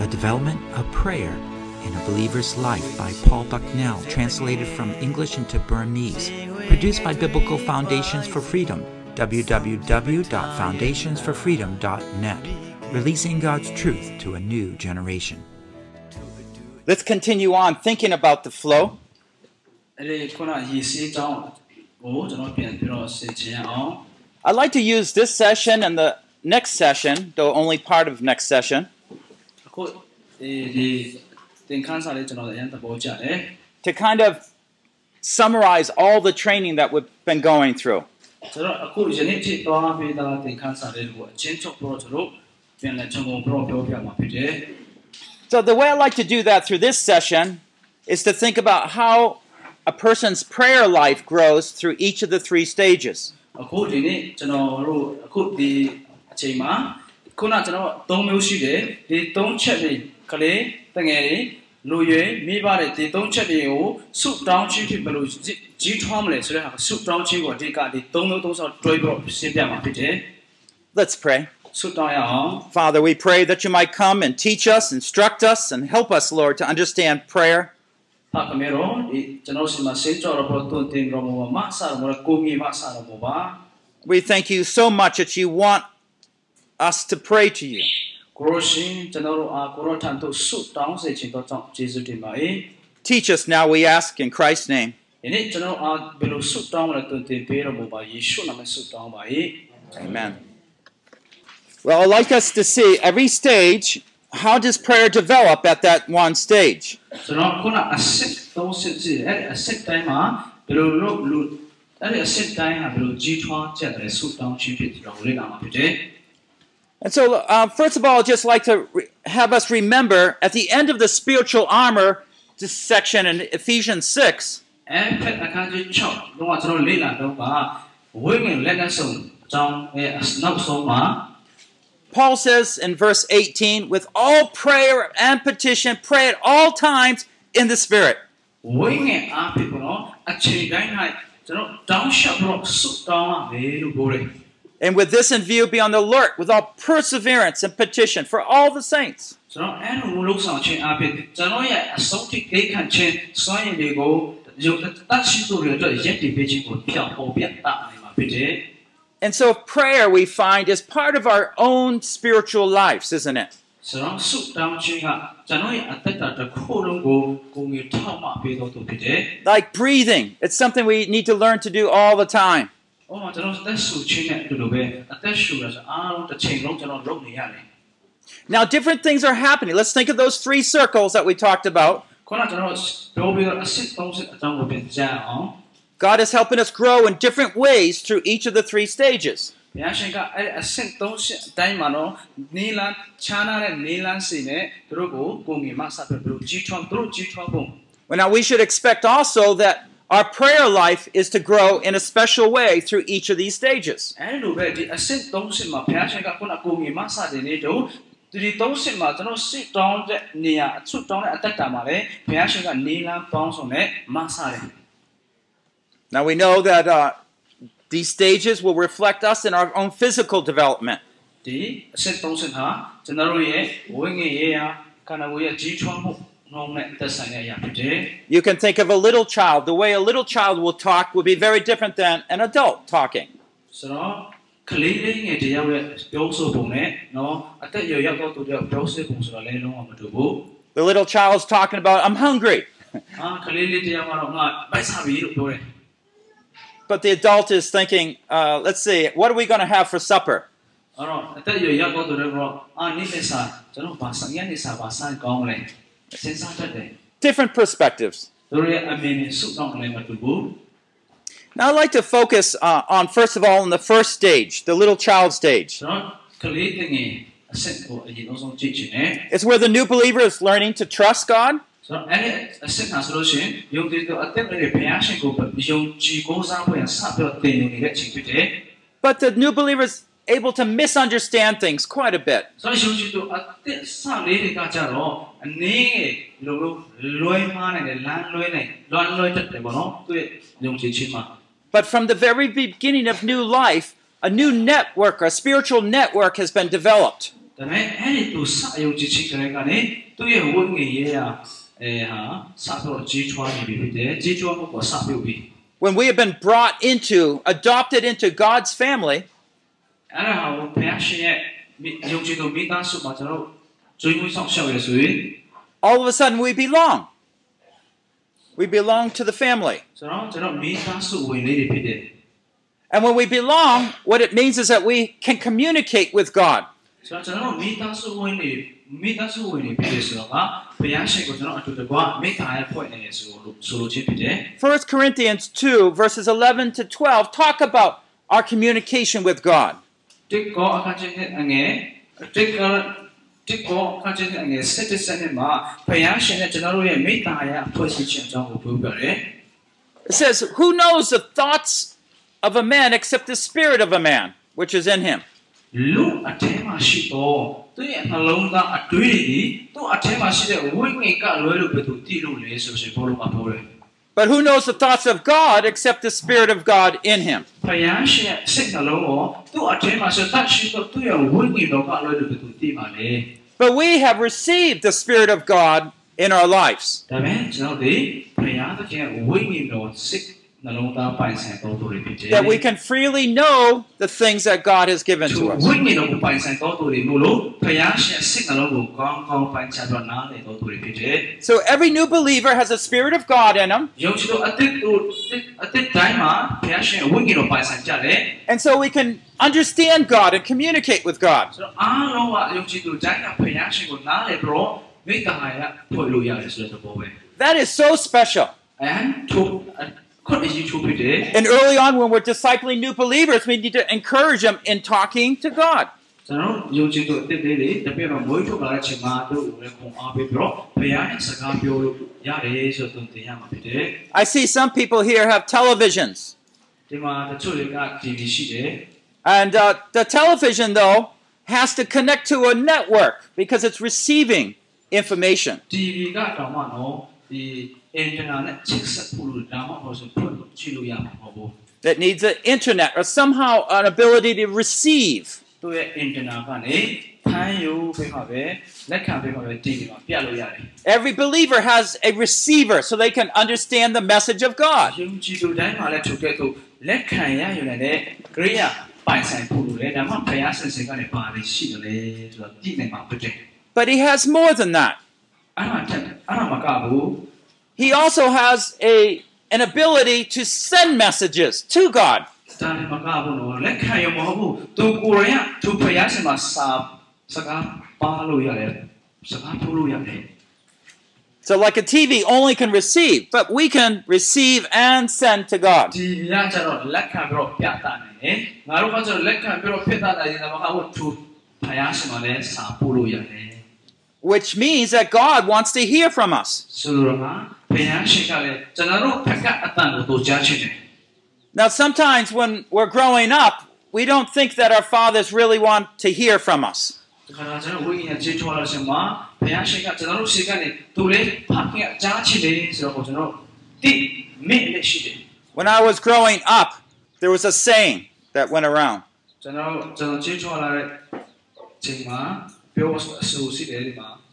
The Development of Prayer in a Believer's Life by Paul Bucknell, translated from English into Burmese. Produced by Biblical Foundations for Freedom, www.foundationsforfreedom.net. Releasing God's truth to a new generation. Let's continue on thinking about the flow. I'd like to use this session and the next session, though only part of next session. ခုဒီဒီသင်ခန်းစာလေးကျွန်တော်အရင်သဘောကျတယ် to kind of summarize all the training that we've been going through. ကျွန်တော်အခုယနေ့ထိသွားပေးတာသင်ခန်းစာလေးကိုအချင်းချုပ်ပြီးတော့ကျွန်တော်ပြန်လဲခြုံငုံပြီးတော့ပြောပြမှာဖြစ်တယ် So, the way I like to do that through this session is to think about how a person's prayer life grows through each of the three stages. အခုဒီနေ့ကျွန်တော်တို့အခုဒီအချိန်မှာ ခုနကျွန်တော်၃မျိုးရှိတယ်ဒီ၃ချက်တွေကလေးတငယ်တွေလူရွယ်မိဘတွေဒီ၃ချက်တွေကိုစုတောင်းချင်းဖြစ်ဘယ်လိုကြီးထွားမလဲဆိုတဲ့ဟာစုတောင်းချင်းကိုအဓိကဒီ၃မျိုး၃ဆောက်တွဲပြီးတော့ရှင်းပြမှာဖြစ်တယ် Let's pray. စုတောင်းရအောင် Father, we pray that you might come and teach us, instruct us, and help us, Lord, to understand prayer. ဖာကမေရောဒီကျွန်တော်စီမှာစင်ကြော်တော့တွန်တင်ရောမမဆာရောကိုငီမဆာရောပါ We thank you so much that you want us to pray to you. ကိုရရှင်ကျွန်တော်တို့အားကိုရထန်တို့စုတောင်းစေခြင်းတော့ကြောင့်ယေရှုတင်ပါ၏ Teach us now, we ask, in Christ's name. ယနေ့ကျွန်တော်အားဘယ်လိုဆုတောင်းမလဲတွင်တင်ပေးတော်မူပါယေရှုနာမဆုတောင်းပါ၏ Amen. Well, I'd like us to see every stage. How does prayer develop at that one stage? ကျွန်တော်ခုနအစစ်သုံးစစ်စီအဲ့ဒီအစစ်တိုင်းမှာဘယ်လိုလုပ်လို့အဲ့ဒီအစစ်တိုင်းဟာဘယ်လိုကြီးထွားကြတယ်ဆုတောင်းခြင်းဖြစ်တယ်ကိုလေ့လာမှာဖြစ်တယ် And so, uh, first of all, I'd just like to re- have us remember at the end of the spiritual armor this section in Ephesians 6. Paul says in verse 18, with all prayer and petition, pray at all times in the Spirit. ဝိညာဉ်အားဖြင့်ပေါ့နော်အချိန်တိုင်း၌ကျွန်တော်တောင်းလျှောက်ပြီးတော့ဆုတောင်းရမယ်လို့ပြောတယ် And with this in view, be on the alert with all perseverance and petition for all the saints. ကျွန်တော်အဲ့လိုလုပ်ဆောင်ခြင်းအပြင်ကျွန်တော်ရဲ့အဆုံးထိကိခံခြင်းစွမ်းရည်တွေကိုရုပ်တတ်ရှိသူတွေအတွက်ရည်တည်ပေးခြင်းကိုဖြောင်းပေါ်ပြတာနိုင်မှာဖြစ်တယ် And so, prayer we find is part of our own spiritual lives, isn't it? ဆိုတော့ဆုတောင်းခြင်းကကျွန်တော်ရဲ့အသက်တာတစ်ခုလုံးကိုကိုယ်ငယ်ထောက်မှပေးတော်သူဖြစ်တယ် Like breathing, it's something we need to learn to do all the time. ။ အော်ကျွန်တော်အသက်ရှူခြင်းနဲ့အတူတူပဲအသက်ရှူရဆိုအားလုံးတစ်ချိန်လုံးကျွန်တော်လုပ်နေရတယ် Now, different things are happening. Let's think of those three circles that we talked about. ။ခုနကျွန်တော်ပြောပြီးတော့အစစ်သုံးစစ်အကြောင်းကိုပြန်ကြားအောင် God is helping us grow in different ways through each of the three stages. ။ဘုရားရှင်ကအဲ့အစစ်သုံးစစ်အတိုင်းမှာတော့နီလန်ခြားနာတဲ့နီလန်စီနဲ့သူတို့ကိုကိုယ်ငယ်မှဆက်ပြီးသူတို့ကြီးထွားသူတို့ကြီးထွားဖို့ Well, now we should expect also that our prayer life is to grow in a special way through each of these stages. Now we know that uh, these stages will reflect us in our own physical development. You can think of a little child. The way a little child will talk will be very different than an adult talking. So, the little child's talking about, I'm hungry. but the adult is thinking, uh, let's see, what are we going to have for supper? Different perspectives. Now, I'd like to focus uh, on, first of all, in the first stage, the little child stage. It's where the new believer is learning to trust God. But the new believer is able to misunderstand things quite a bit. But from the very beginning of new life, a new network, a spiritual network has been developed. When we have been brought into, adopted into God's family, အဲ့ဒါဟာဘုရားရှင်ရဲ့ယုံကြည်သူမိသားစုမှာကျွန်တော်ကျွေးမွေးဆောင်ရှောက်ရဆိုရင် all of a sudden we belong. We belong to the family. ကျွန်တော်ကျွန်တော်မိသားစုဝင်လေးတွေဖြစ်တယ် And when we belong, what it means is that we can communicate with God. ဆိုတော့ကျွန်တော်မိသားစုဝင်တွေမိသားစုဝင်တွေဖြစ်တယ်ဆိုတော့ကဘုရားရှင်ကိုကျွန်တော်အတူတကွမိသားရဲ့ဖွဲ့နေရဆိုလို့ဆိုလိုချင်းဖြစ်တယ် 1 Corinthians 2, verses 11 to 12, talk about our communication with God. တစ်ကောအခါချင်းအငယ်တစ်ကောတစ်ကောအခါချင်းအငယ်စစ်တစ်စနစ်မှာဘုရားရှင်နဲ့ကျွန်တော်တို့ရဲ့မိသားရဲ့ဖွဲ့စည်းခြင်းအကြောင်းကိုပြောပြတယ် It says, Who knows the thoughts of a man except the spirit of a man, which is in him? လူအထဲမှာရှိတော့သူရဲ့နှလုံးသားအတွေးတွေသူ့အထဲမှာရှိတဲ့ဝိညာဉ်ကလွဲလို့ဘယ်သူတည်လို့လဲဆိုရှင်ဘောလို့မပြောတယ် But who knows the thoughts of God except the Spirit of God in him? But we have received the Spirit of God in our lives that we can freely know the things that God has given to us. So every new believer has a spirit of God in him. And so we can understand God and communicate with God. That is so special. Uh, and early on, when we're discipling new believers, we need to encourage them in talking to God. I see some people here have televisions. And uh, the television, though, has to connect to a network because it's receiving information that needs an internet or somehow an ability to receive. Every believer has a receiver so they can understand the message of God. But he has more than that. He also has a, an ability to send messages to God. So, like a TV only can receive, but we can receive and send to God which means that God wants to hear from us. Now, sometimes when we're growing up, we don't think that our fathers really want to hear from us. When I was growing up, there was a saying that went around.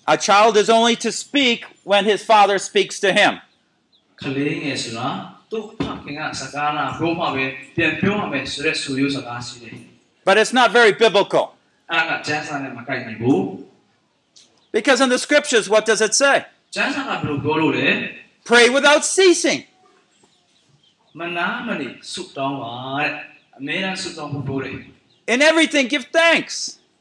A child is only to speak when his father speaks to him. But it's not very biblical. Because in the scriptures, what does it say? Pray without ceasing. In everything, give thanks.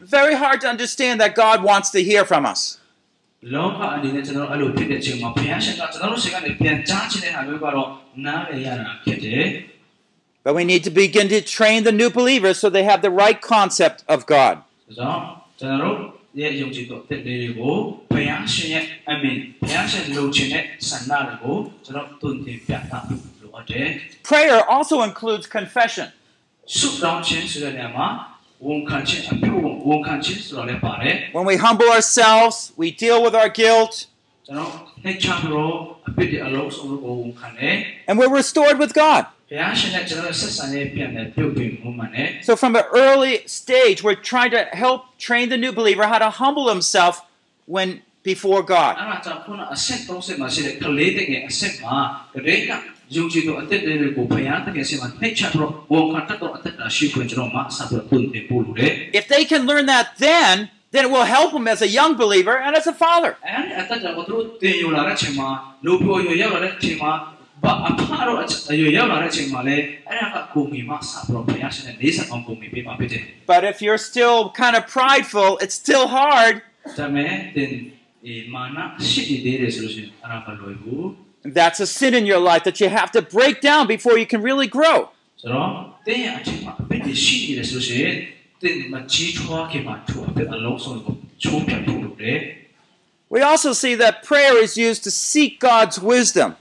Very hard to understand that God wants to hear from us. But we need to begin to train the new believers so they have the right concept of God. Prayer also includes confession. When we humble ourselves, we deal with our guilt. And we're restored with God. So, from an early stage, we're trying to help train the new believer how to humble himself when before God. အဲ့ဒါကြောင့်ခုနအဆက်30မှာရှိတဲ့ကလေးတငယ်အဆက်မှာတရေကယုံကြည်သူအသက်တွေကိုဘုရားတကယ်စီမှာနှိတ်ချပြီးတော့ဝန်ခံတတ်တော့အသက်တာရှိခွင့်ကျွန်တော်မှအဆက်ပြီးတုံ့ပြန်ပို့လို့တယ် If they can learn that then, then it will help them as a young believer and as a father. အဲ့ဒီအသက်ကြောင့်သူတို့တင်ယူလာတဲ့အချိန်မှာလူပြိုရွရောက်လာတဲ့အချိန်မှာဘာအဖားတော့အရွရောက်လာတဲ့အချိန်မှာလေအဲ့ဒါကကိုမီမဆက်ပြီးတော့ဘုရားရှင်နဲ့နေဆက်အောင်ကိုမီပေးပါဖြစ်တယ် But if you're still kind of prideful, it's still hard. That's a sin in your life that you have to break down before you can really grow. We also see that prayer is used to seek God's wisdom.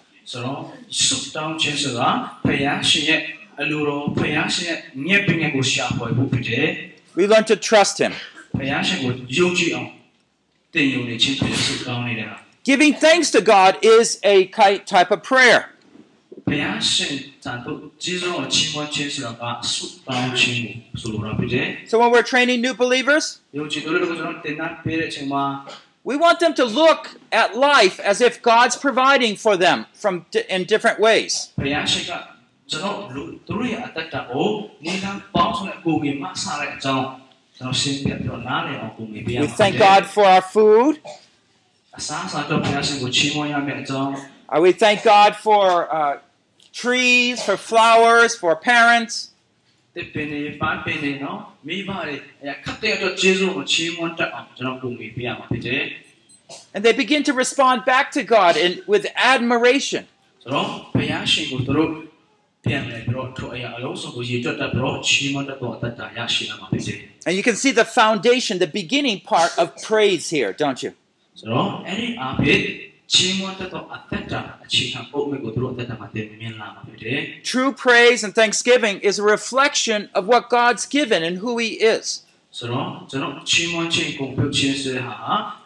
We learn to trust Him. Giving thanks to God is a type of prayer. So when we're training new believers, we want them to look at life as if God's providing for them from in different ways. We thank God for our food. Uh, we thank God for uh, trees, for flowers, for parents. And they begin to respond back to God in, with admiration. And you can see the foundation, the beginning part of praise here, don't you? ဆိုတော့အဲ့ဒီအားဖြင့်ချီးမွမ်းတတ်တော့အတ္တအခြေခံပုံမဲ့ကိုသူတို့အတ္တမှာတင်မြင်လာမှာဖြစ်တယ် True praise and thanksgiving is a reflection of what God's given and who He is. ဆိုတော့ကျွန်တော်ချီးမွမ်းခြင်းကိုပြုခြင်းဆိုတဲ့ဟာ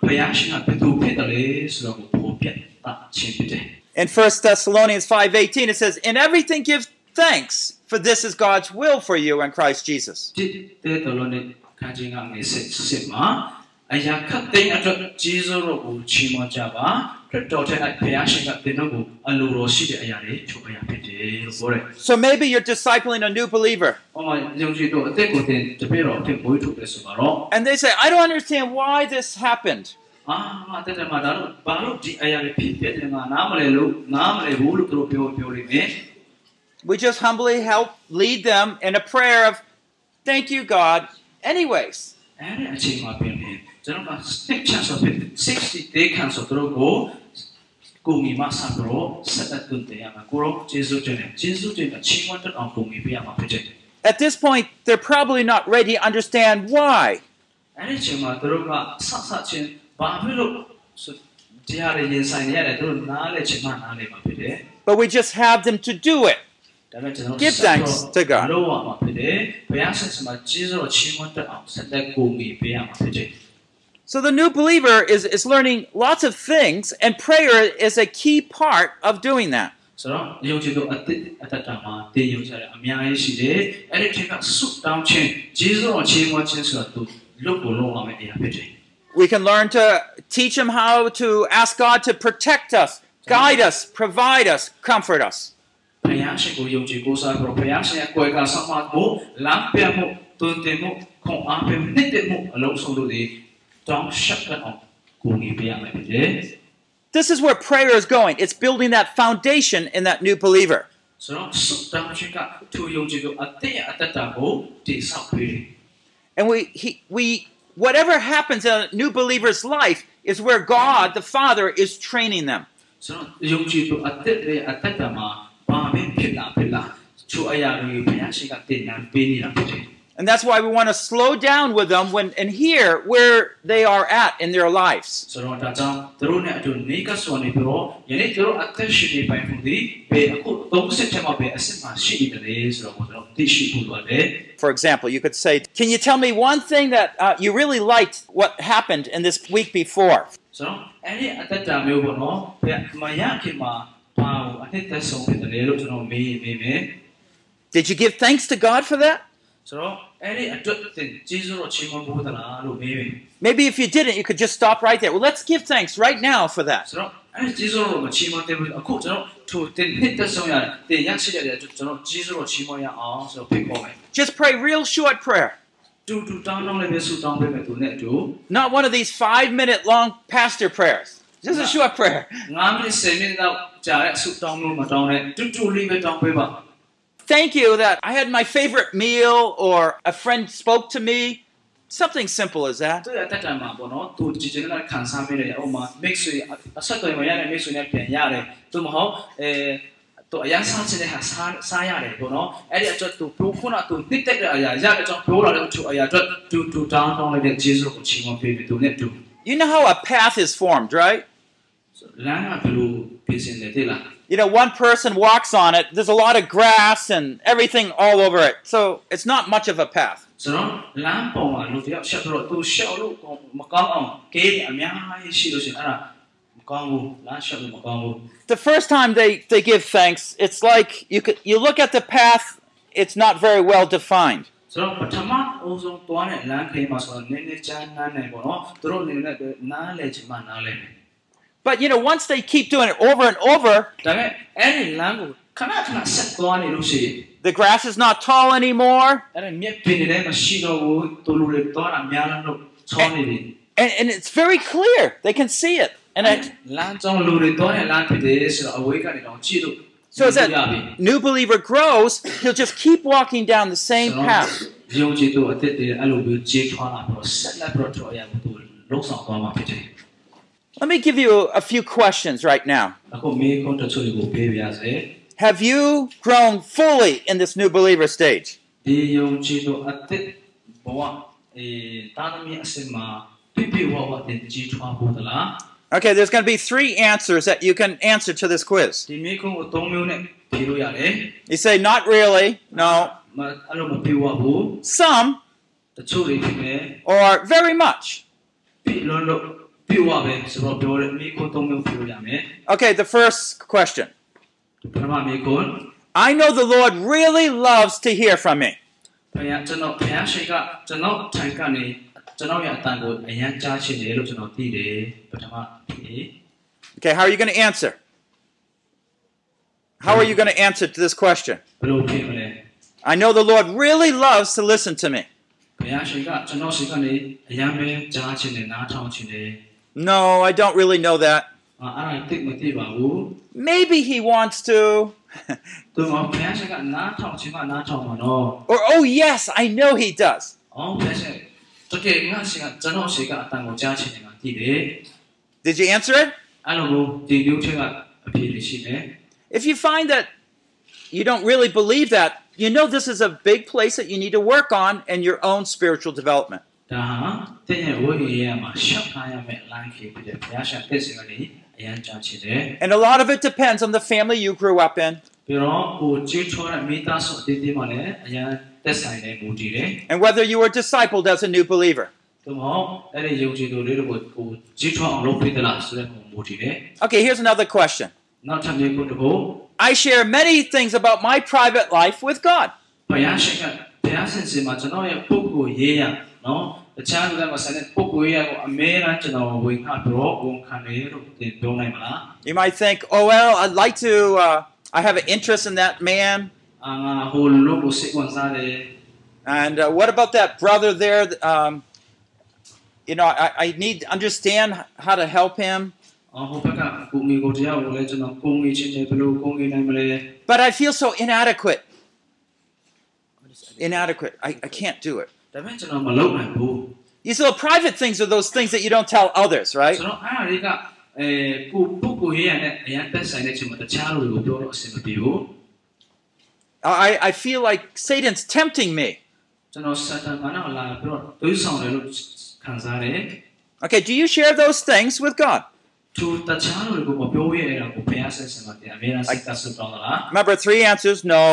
ဘုရားရှင်ကဘယ်သူဖြစ်တယ်လဲဆိုတော့ကိုပေါ်ပြတာခြင်းဖြစ်တယ် In 1 Thessalonians 5:18 it says, "In everything give thanks, for this is God's will for you in Christ Jesus." ဒီတဲ့တော်လုံးနဲ့ခံခြင်းကငယ်စစ်စစ်မှာအရာခတ်သိမ်းအတွက်ဂျေဇုတော်ကိုချီးမွမ်းကြပါတော်တဲ့ဘုရားရှင်ကတင်တော့ကိုအလိုတော်ရှိတဲ့အရာတွေချုပ်အရာဖြစ်တယ်လို့ပြောတယ် So maybe you're discipling a new believer ။ဟောမှာယုံကြည်တော့အသက်ကိုတင်တပည့်တော်အဖြစ်ဘွေးထုတ်တယ်ဆိုတော့ and they say, "I don't understand why this happened." အာငါတက်တယ်မှာဒါတော့ဘာလို့ဒီအရာတွေဖြစ်ဖြစ်တယ်ငါနားမလဲလို့နားမလဲဘူးလို့သူတို့ပြောပြောလိမ့်မယ် We just humbly help lead them in a prayer of thank you God anyways. ။အဲ့ဒီအချိန်မှာပြင်ပြင် 저는 60 들어오고 공이 진수전에 진수전에 친구들 안 공이 At this point, they're probably not ready to understand why. But we just have them to do it. Give thanks to God. So the new believer is, is learning lots of things, and prayer is a key part of doing that. ဆိုတော့ယုံကြည်သူအသက်အတ္တမှာတည်ယုံကြတယ်အများကြီးရှိတယ်အဲ့ဒီထက်ကဆုတောင်းခြင်းကြီးစွာချီးမွမ်းခြင်းဆိုတာသူလုတ်ကိုလုံးအောင်အရာဖြစ်တယ် We can learn to teach them how to ask God to protect us, guide us, provide us, comfort us. ဘုရားရှင်ကိုယုံကြည်ကိုးစားပြီးတော့ဘုရားရှင်ရဲ့ကိုယ်ကဆောင်မမှုလမ်းပြမှုတွင်တင်မှုခွန်အားပေးမှုနှစ်သက်မှုအလုံးစုံတို့ဒီတော This is where prayer is going. It's building that foundation in that new believer. And we, he, we, whatever happens in a new believer's life is where God, the Father, is training them. And that's why we want to slow down with them when and hear where they are at in their lives. For example, you could say, Can you tell me one thing that uh, you really liked what happened in this week before? So, did you give thanks to God for that? So, Maybe if you didn't, you could just stop right there. Well, let's give thanks right now for that. Just pray real short prayer. Not one of these five minute long pastor prayers. Just a short prayer Thank you that I had my favorite meal or a friend spoke to me. Something simple as that. သူရတက်တံမှာပေါ့နော်သူကြည်ကျင်တဲ့ခံစားမိတယ်ဥမာ mix ဆွေအဆက်တော်မရတဲ့ mix ဆွေနဲ့ပြန်ရတယ်သူမဟုတ်အဲသူအရင်စားချင်တဲ့ဟာစားစားရတယ်ပေါ့နော်အဲ့ဒီအတွက်သူပြောခုနသူနှစ်တက်တဲ့အရာရတဲ့အကြောင်းပြောလာတဲ့သူအရာအတွက်တူတူတောင်းတောင်းလိုက်တဲ့ဂျေဇုကိုချီးမွမ်းပေးပြီးသူနဲ့တူ You know how a path is formed, right? လမ်းကဘယ်လိုပြင်ဆင်တယ်သိလား you know, one person walks on it, there's a lot of grass and everything all over it. So it's not much of a path. The first time they, they give thanks, it's like you could, you look at the path, it's not very well defined. But you know, once they keep doing it over and over, the grass is not tall anymore. And, and, and it's very clear. They can see it. And it, so as that new believer grows, he'll just keep walking down the same path. Let me give you a few questions right now. Have you grown fully in this new believer stage? Okay, there's going to be three answers that you can answer to this quiz. You say, not really, no. Some, or very much. Okay, the first question. I know the Lord really loves to hear from me. Okay, how are you going to answer? How are you going to answer to this question? I know the Lord really loves to listen to me. No, I don't really know that. Maybe he wants to. or, oh, yes, I know he does. Did you answer it? If you find that you don't really believe that, you know this is a big place that you need to work on in your own spiritual development ဒါဟာတင်းရဲ့ဝိညာဉ်ရဲ့မှာရှောက်ထားရမယ့် line ခေဖြစ်တဲ့ဘုရားရှိခိုးတဲ့စီကနေအရန်ကြားချင်တယ် And a lot of it depends on the family you grew up in ပြီးတော့ကိုကြီးချောတဲ့မိသားစုအသေးသေးမှလည်းအရန်သက်ဆိုင်တဲ့မူတည်တယ် and whether you were discipled as a new believer. ။သို့မဟုတ်အဲ့ဒီယုံကြည်သူလေးတွေကိုကိုကြီးချောအောင်လုပ်ပေးသလားဆိုတဲ့ပုံမူတည်တယ် Okay, here's another question. ။နောက်ထပ်မျိုးတစ်ခု I share many things about my private life with God. ဘုရားရှိခိုးဘုရားရှင်စီမှာကျွန်တော်ရဲ့ပုဂ္ဂိုလ်ရေးရ no chang you might think oh well i'd like to uh, i have an interest in that man. and uh, what about that brother there? Um, you know I, I need to understand how to help him. but i feel so inadequate. Inadequate. I, I can't do it. ဒါပေမဲ့ကျွန်တော်မလုပ်နိုင်ဘူး။ These little private things are those things that you don't tell others, right? ကျွန်တော်အားအရေးကအဲကိုပုဂ္ဂိုလ်ရေးရတဲ့အရန်သက်ဆိုင်တဲ့ချိန်မှာတခြားလူတွေကိုပြောတော့အဆင်မပြေဘူး I, I feel like Satan's tempting me. ကျွန်တော်စတန်ကနာလာပြီးတော့တွေးဆောင်တယ်လို့ခံစားတယ် Okay, do you share those things with God? သူတခြားလူတွေကိုမပြောရတဲ့ကိုဘုရားဆက်ဆံမှာတရားအများစိတ်သက်ဆုတောင်းတာလား Remember, three answers no,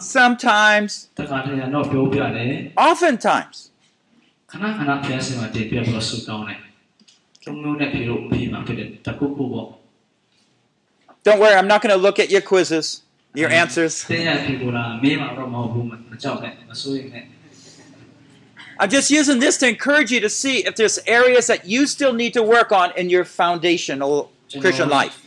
Sometimes. Oftentimes. Don't worry, I'm not going to look at your quizzes, your answers. I'm just using this to encourage you to see if there's areas that you still need to work on in your foundational Christian life.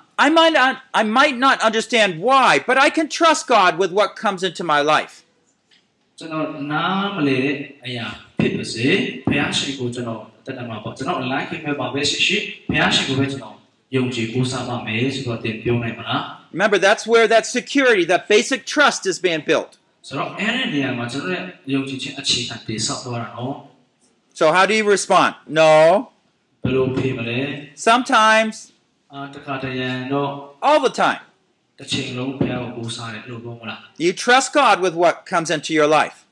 I might not I might not understand why, but I can trust God with what comes into my life. ကျွန်တော်နားမလဲတဲ့အရာဖြစ်ပါစေဘုရားရှိခိုးကျွန်တော်တက်တယ်မှာပေါ့ကျွန်တော် online ခင်မဲ့ပါပဲရှိရှိဘုရားရှိခိုးပဲကျွန်တော်ယုံကြည်ကိုးစားပါမယ်ဆိုတော့တင်ပြောနိုင်မလား Remember, that's where that security, that basic trust is being built. ဆိုတော့အဲ့ဒီနေရာမှာကျွန်တော်ရဲ့ယုံကြည်ခြင်းအခြေခံတည်ဆောက်သွားတာနော် So, how do you respond? No. ဘယ်လိုဖြစ်မလဲ Sometimes, အာတခါတရံတော့ all the time. You trust God with what comes into your life.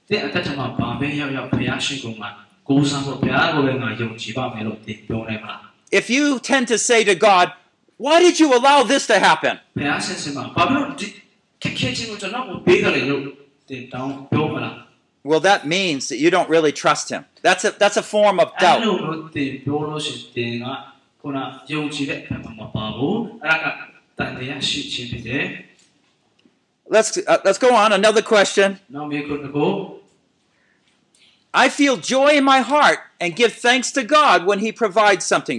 If you tend to say to God, Why did you allow this to happen? Well, that means that you don't really trust Him. That's a, that's a form of doubt. လိုလို့တင်ပြောလို့ရှိရင်တင်ကခုနယုံကြည်တဲ့ဘက်မှာမပါဘူးအဲ့ဒါကတန်တရားရှိခြင်းဖြစ်တယ် Let's, uh, let's go on. Another question. နောက်မေကုန်းကို I feel joy in my heart and give thanks to God when He provides something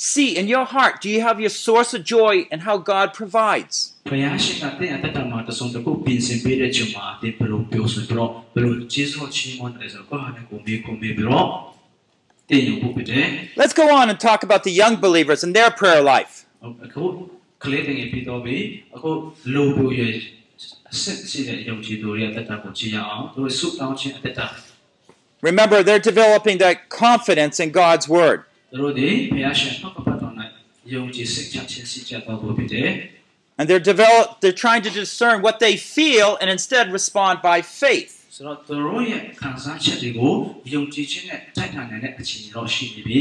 See in your heart, do you have your source of joy in how God provides? Let's go on and talk about the young believers and their prayer life. Remember, they're developing that confidence in God's word. သူတို့ဒီဘုရားရှင်နှုတ်ကပတ်တော်၌ယုံကြည်စိတ်ချခြင်းစိတ်ချတော်ကိုဖြစ်တယ် And they're develop they're trying to discern what they feel and instead respond by faith. ဆိုတော့သူတို့ရဲ့ခံစားချက်တွေကိုယုံကြည်ခြင်းနဲ့တိုက်ခိုက်နိုင်တဲ့အခြေအနေတော့ရှိနေပြီ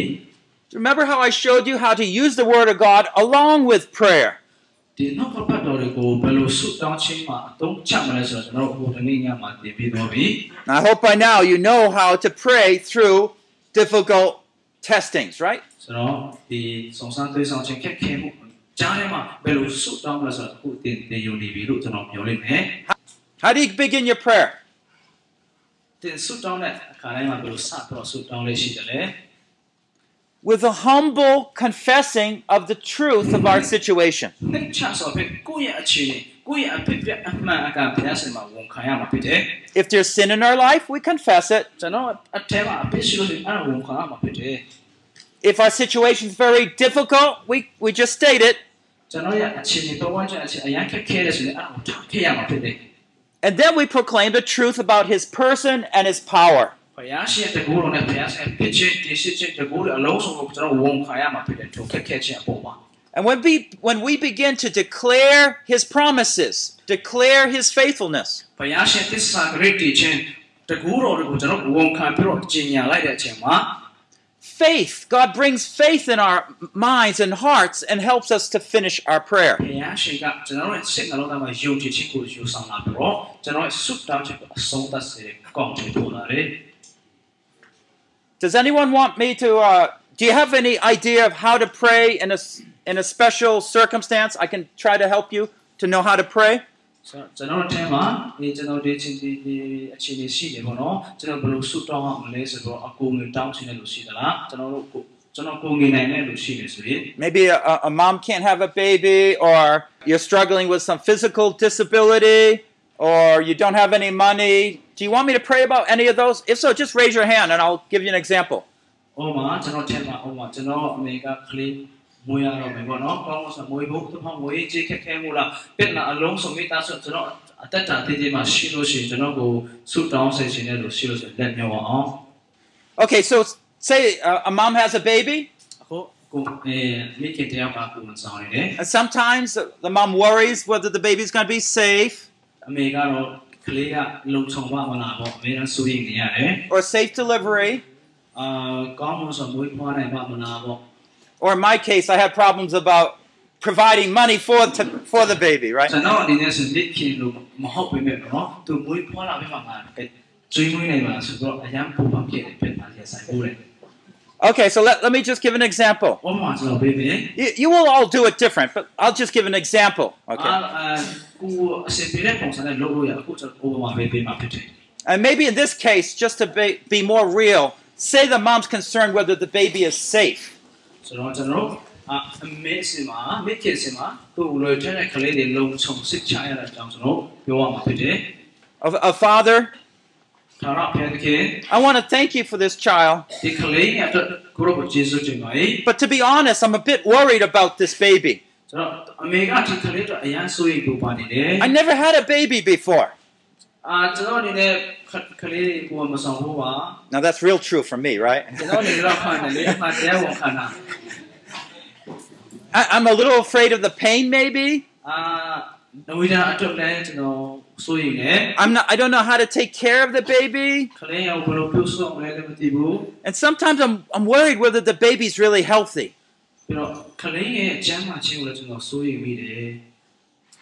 Remember how I showed you how to use the word of God along with prayer. ဒီနှုတ်ကပတ်တော်တွေကိုဘယ်လိုဆုတောင်းခြင်းမှာအသုံးချမလဲဆိုတော့ကျွန်တော်တို့ဟိုတနေ့ညမှာသင်ပြီးတော့ပြီ And I hope by now you know how to pray through difficult testings, right? ဆိုတော့ဒီစုံစမ်းသွေးဆောင်ခြင်းခက်ခဲမှုကြားထဲမှာဘယ်လိုဆုတောင်းမလဲဆိုတော့အခုသင်သင်ယုံနေပြီလို့ကျွန်တော်ပြောလိုက်မယ် How do you begin your prayer? သင်ဆုတောင်းတဲ့အခါတိုင်းမှာဘယ်လိုစတော့ဆုတောင်းလေးရှိတယ်လဲ With a humble confessing of the truth of our situation. နှိမ့်ချဆိုပဲကိုယ့်ရဲ့အခြေအနေကိုယ့်ရဲ့အဖြစ်ပြအမှန်အကန်ဘုရားရှင်မှာဝန်ခံရမှာဖြစ်တယ် If there's sin in our life, we confess it. ကျွန်တော်အထဲမှာအဖြစ်ရှိလို့ရှိရင်အဲ့ဒါဝန်ခံရမှာဖြစ်တယ် If our situation is very difficult, we, we just state it. And then we proclaim the truth about his person and his power. And when we, when we begin to declare his promises, declare his faithfulness, faith. God brings faith in our minds and hearts and helps us to finish our prayer. Does anyone want me to? Uh, do you have any idea of how to pray in a in a special circumstance? I can try to help you to know how to pray. ဆိုတော့ကျွန်တော်တို့အဲမှာဒီကျွန်တော်ဒီချင်းဒီဒီအခြေအနေရှိတယ်ပေါ့နော်ကျွန်တော်ဘယ်လိုဆုတောင်းအောင်မလဲဆိုတော့အကူငွေတောင်းချင်တဲ့လူရှိသလားကျွန်တော်တို့ကိုကျွန်တော်ကိုငွေနိုင်တဲ့လူရှိတယ်ဆိုရင် Maybe a, a- a mom can't have a baby, or you're struggling with some physical disability, or you don't have any money. Do you want me to pray about any of those? If so, just raise your hand and I'll give you an example. ဟိုမှာကျွန်တော်ထဲမှာဟိုမှာကျွန်တော်အမေကက Okay, so say uh, a mom has a baby. Sometimes the mom worries whether the baby is going to be safe. Or safe delivery or in my case, I had problems about providing money for to, for the baby, right? Okay, so let, let me just give an example. You, you will all do it different, but I'll just give an example. Okay. And maybe in this case, just to be, be more real, say the mom's concerned whether the baby is safe. ဆိုတော့ကျွန်တော်အမေစီမှာမိခင်စီမှာသူ့လိုချင်တဲ့ကလေးတွေလုံခြုံစစ်ချရတဲ့အကြောင်းကျွန်တော်ပြောရမှာဖြစ်တယ် A, a father, သာရဖျက်ခင် I want to thank you for this child, ဒီကလေးရဲ့အတွက်ကိုရောကိုကျေးဇူးတင်ပါတယ် but to be honest, I'm a bit worried about this baby. ကျွန်တော်အမေကဒီကလေးတော့အရန်ဆိုရင်ပူပါနေတယ် I never had a baby before. Now that's real true for me, right? I, am a little afraid of the pain, maybe. I'm not, I don't know how to take care of the baby. And sometimes I'm, I'm worried whether the baby's really healthy.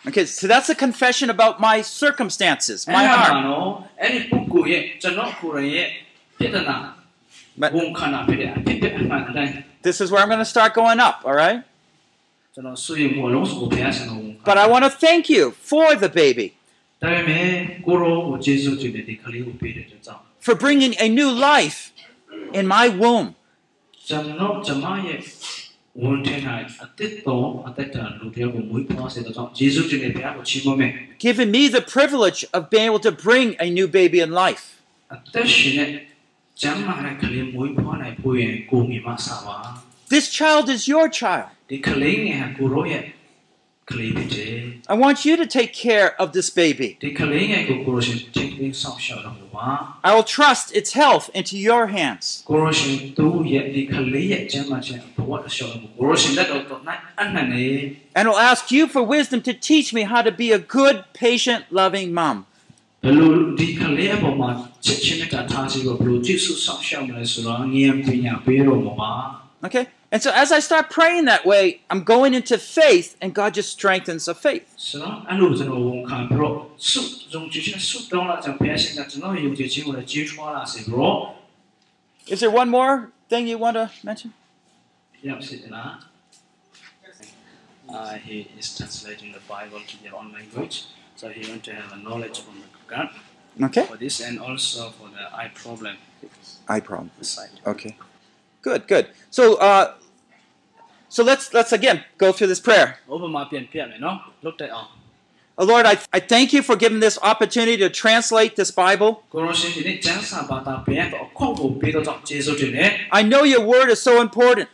Okay, so that's a confession about my circumstances, my heart. But this is where I'm going to start going up, all right? But I want to thank you for the baby. For bringing a new life in my womb. ကျွန်တော်ကျွန်မရဲ့ဝန်ထမ်း၌အသက်တော်အသက်တာလူတယောက်ကိုမွေးဖွားစေတဲ့ကြောင့်ယေရှုတင်တဲ့ဘုရားကိုချီးမွမ်းမယ် giving me the privilege of being able to bring a new baby in life. အသက်ရှင်တဲ့ကျမ်းမာတဲ့ကလေးမွေးဖွားနိုင်ဖို့ရင်ကိုမိမဆာပါ This child is your child. ဒီကလေးငယ်ဟာကိုရောရဲ့ကလေးဖြစ်တယ် I want you to take care of this baby. I will trust its health into your hands. And will ask you for wisdom to teach me how to be a good, patient, loving mom. Okay? And so as I start praying that way, I'm going into faith, and God just strengthens the faith. Is there one more thing you want to mention? Uh, he is translating the Bible to their own language, so he want to have a knowledge from God. Okay. For this and also for the eye problem. Eye problem. Side. Okay. Good, good. So, uh, so let's let's again go through this prayer. Oh Lord, I, I thank you for giving this opportunity to translate this Bible. I know your word is so important.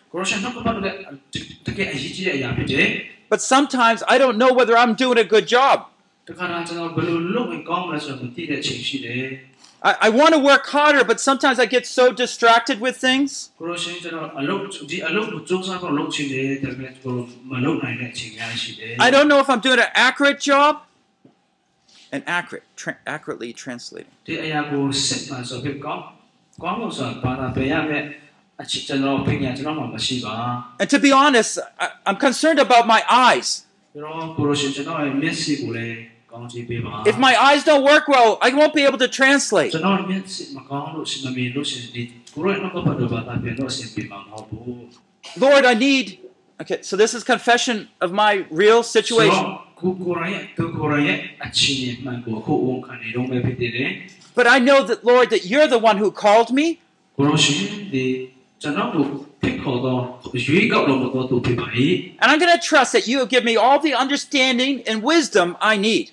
But sometimes I don't know whether I'm doing a good job. I, I want to work harder, but sometimes I get so distracted with things. I don't know if I'm doing an accurate job and accurate, tra- accurately translating. And to be honest, I, I'm concerned about my eyes. If my eyes don't work well, I won't be able to translate. Lord, I need. Okay, so this is confession of my real situation. But I know that, Lord, that you're the one who called me. And I'm going to trust that you will give me all the understanding and wisdom I need.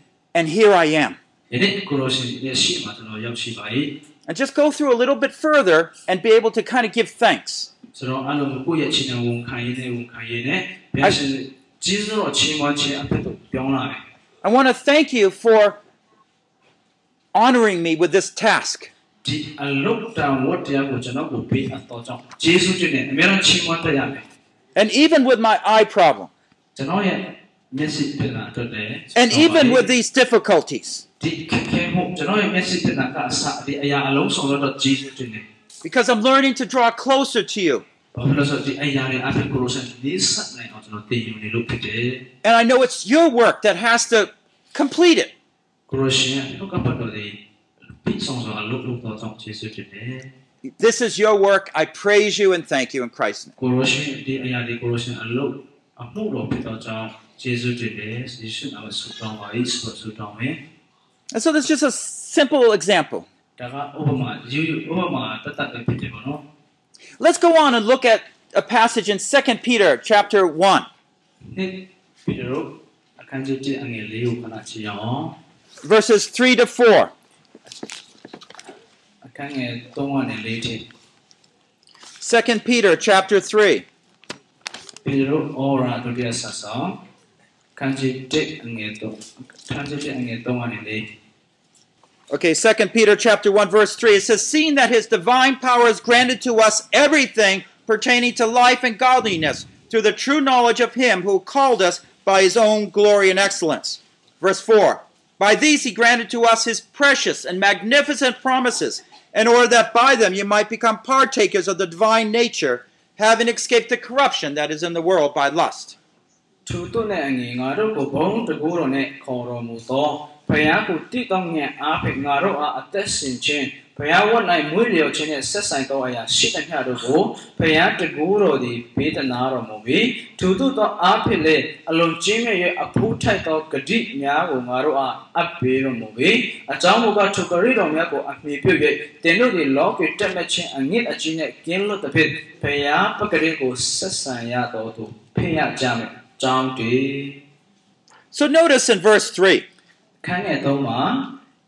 and here I am. And just go through a little bit further and be able to kind of give thanks. I, want to thank you for honoring me with this task. And even with my eye problem. And even with these difficulties, because I'm learning to draw closer to you. And I know it's your work that has to complete it. This is your work. I praise you and thank you in Christ's name. ကိုလိုရှင်ဒီအရာဒီကိုလိုရှင်အလုပ်အမှုတော်ဖြစ်တော့ကြောင့်ဂျေဇုတင်တယ်ယေရှုနာမဆုတောင်းပါ၏ဆုဆုတောင်းမယ် And so that's just a simple example. ဒါကဥပမာယူယူဥပမာတတ်တတ်ပဲဖြစ်တယ်ပေါ့နော် Let's go on and look at a passage in 2 Peter chapter 1, ဒီပြီးတော့အခန်းကြီး1အငယ်၄ကိုခဏကြည့်အောင် verses 3 to 4. အခန်းငယ်3ကနေ4ထိ 2 Peter chapter 3, ပြီးတော့အော်ရာဒုတိယဆာဆောင် အခန်းကြီး1အငယ်3အခန်းကြီး1အငယ်3ကနေ4 Okay, 2 Peter chapter 1 verse 3 it says seeing that his divine power has granted to us everything pertaining to life and godliness through the true knowledge of him who called us by his own glory and excellence. Verse 4 By these he granted to us his precious and magnificent promises in order that by them you might become partakers of the divine nature having escaped the corruption that is in the world by lust. သူတို့နဲ့အငယ်ငါတို့ကိုဘုံတကူတော်နဲ့ခေါ်တော်မူသောဘုရားကိုတည်တော်မြတ်အားဖြင့်ငါတို့အားအသက်ရှင်ခြင်းဘုရားဝတ်၌မွေးလျော်ခြင်းနဲ့ဆက်ဆိုင်သောအရာရှိသမျှတို့ကိုဘုရားတကူတော်သည်ဘေးတနာတော်မူပြီးသူတို့သောအားဖြင့်လည်းအလွန်ကြီးမြတ်ရဲ့အဖူးထိုက်သောဂတိများကိုငါတို့အားအပ်ပေးတော်မူပြီးအကြောင်းမူကားသူကရိတော်များကိုအမိပြု၍တင်တို့သည်လောကီတက်မဲ့ခြင်းအငစ်အကြီးနဲ့ကင်းလွတ်သဖြင့်ဘုရားပကတိကိုဆက်ဆံရတော်သူဖိရကြမယ်ကြောင်းတွေ So notice in verse 3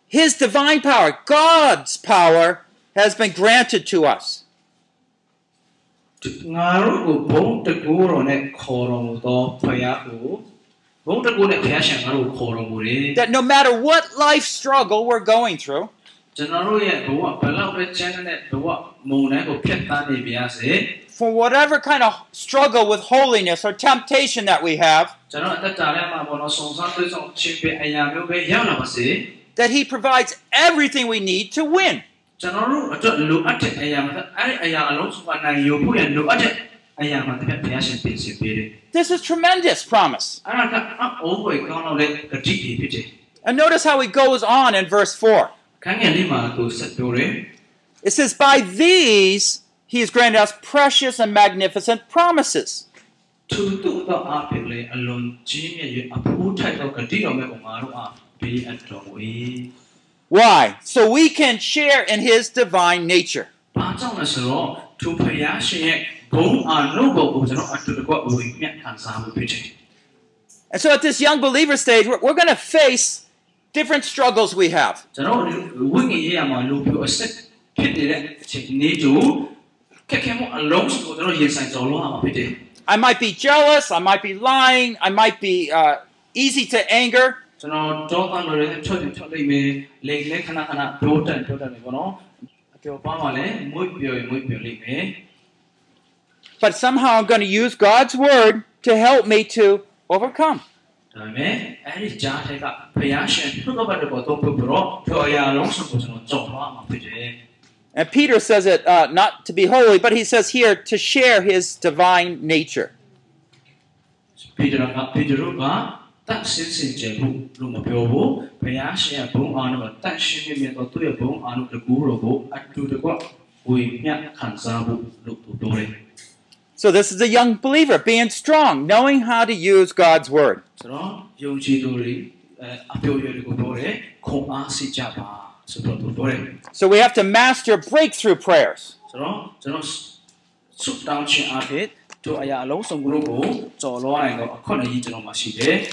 His divine power, God's power, has been granted to us. That no matter what life struggle we're going through, for whatever kind of struggle with holiness or temptation that we have, that He provides everything we need to win. This is tremendous promise. And notice how he goes on in verse 4. It says, By these he has granted us precious and magnificent promises. Why? So we can share in His divine nature. And so at this young believer stage, we're, we're going to face different struggles we have. I might be jealous, I might be lying, I might be uh, easy to anger, ။ကျွန်တော်တော့တန်လို့လည်းထွက်တယ်ထွက်လိမ့်မယ်။လေလေခဏခဏပြောတန်ပြောတန်နေပေါ့နော်။အပြောပါမှလည်းမွေ့ပြောရင်မွေ့ပြောလိမ့်မယ်။ but somehow I'm going to use God's word to help me to overcome. ဒါပေမဲ့အဲ့ဒီကြားထဲကဘုရားရှင်နှုတ်ကပတ်တော်ကိုသုံးဖို့ပြီးတော့ပြောအရာလုံးစုံကိုကျွန်တော်ကြော်သွားမှာဖြစ်တယ် and Peter says it uh, not to be holy, but he says here to share his divine nature. So this is a young believer being strong, knowing how to use God's word. So we have to master breakthrough prayers.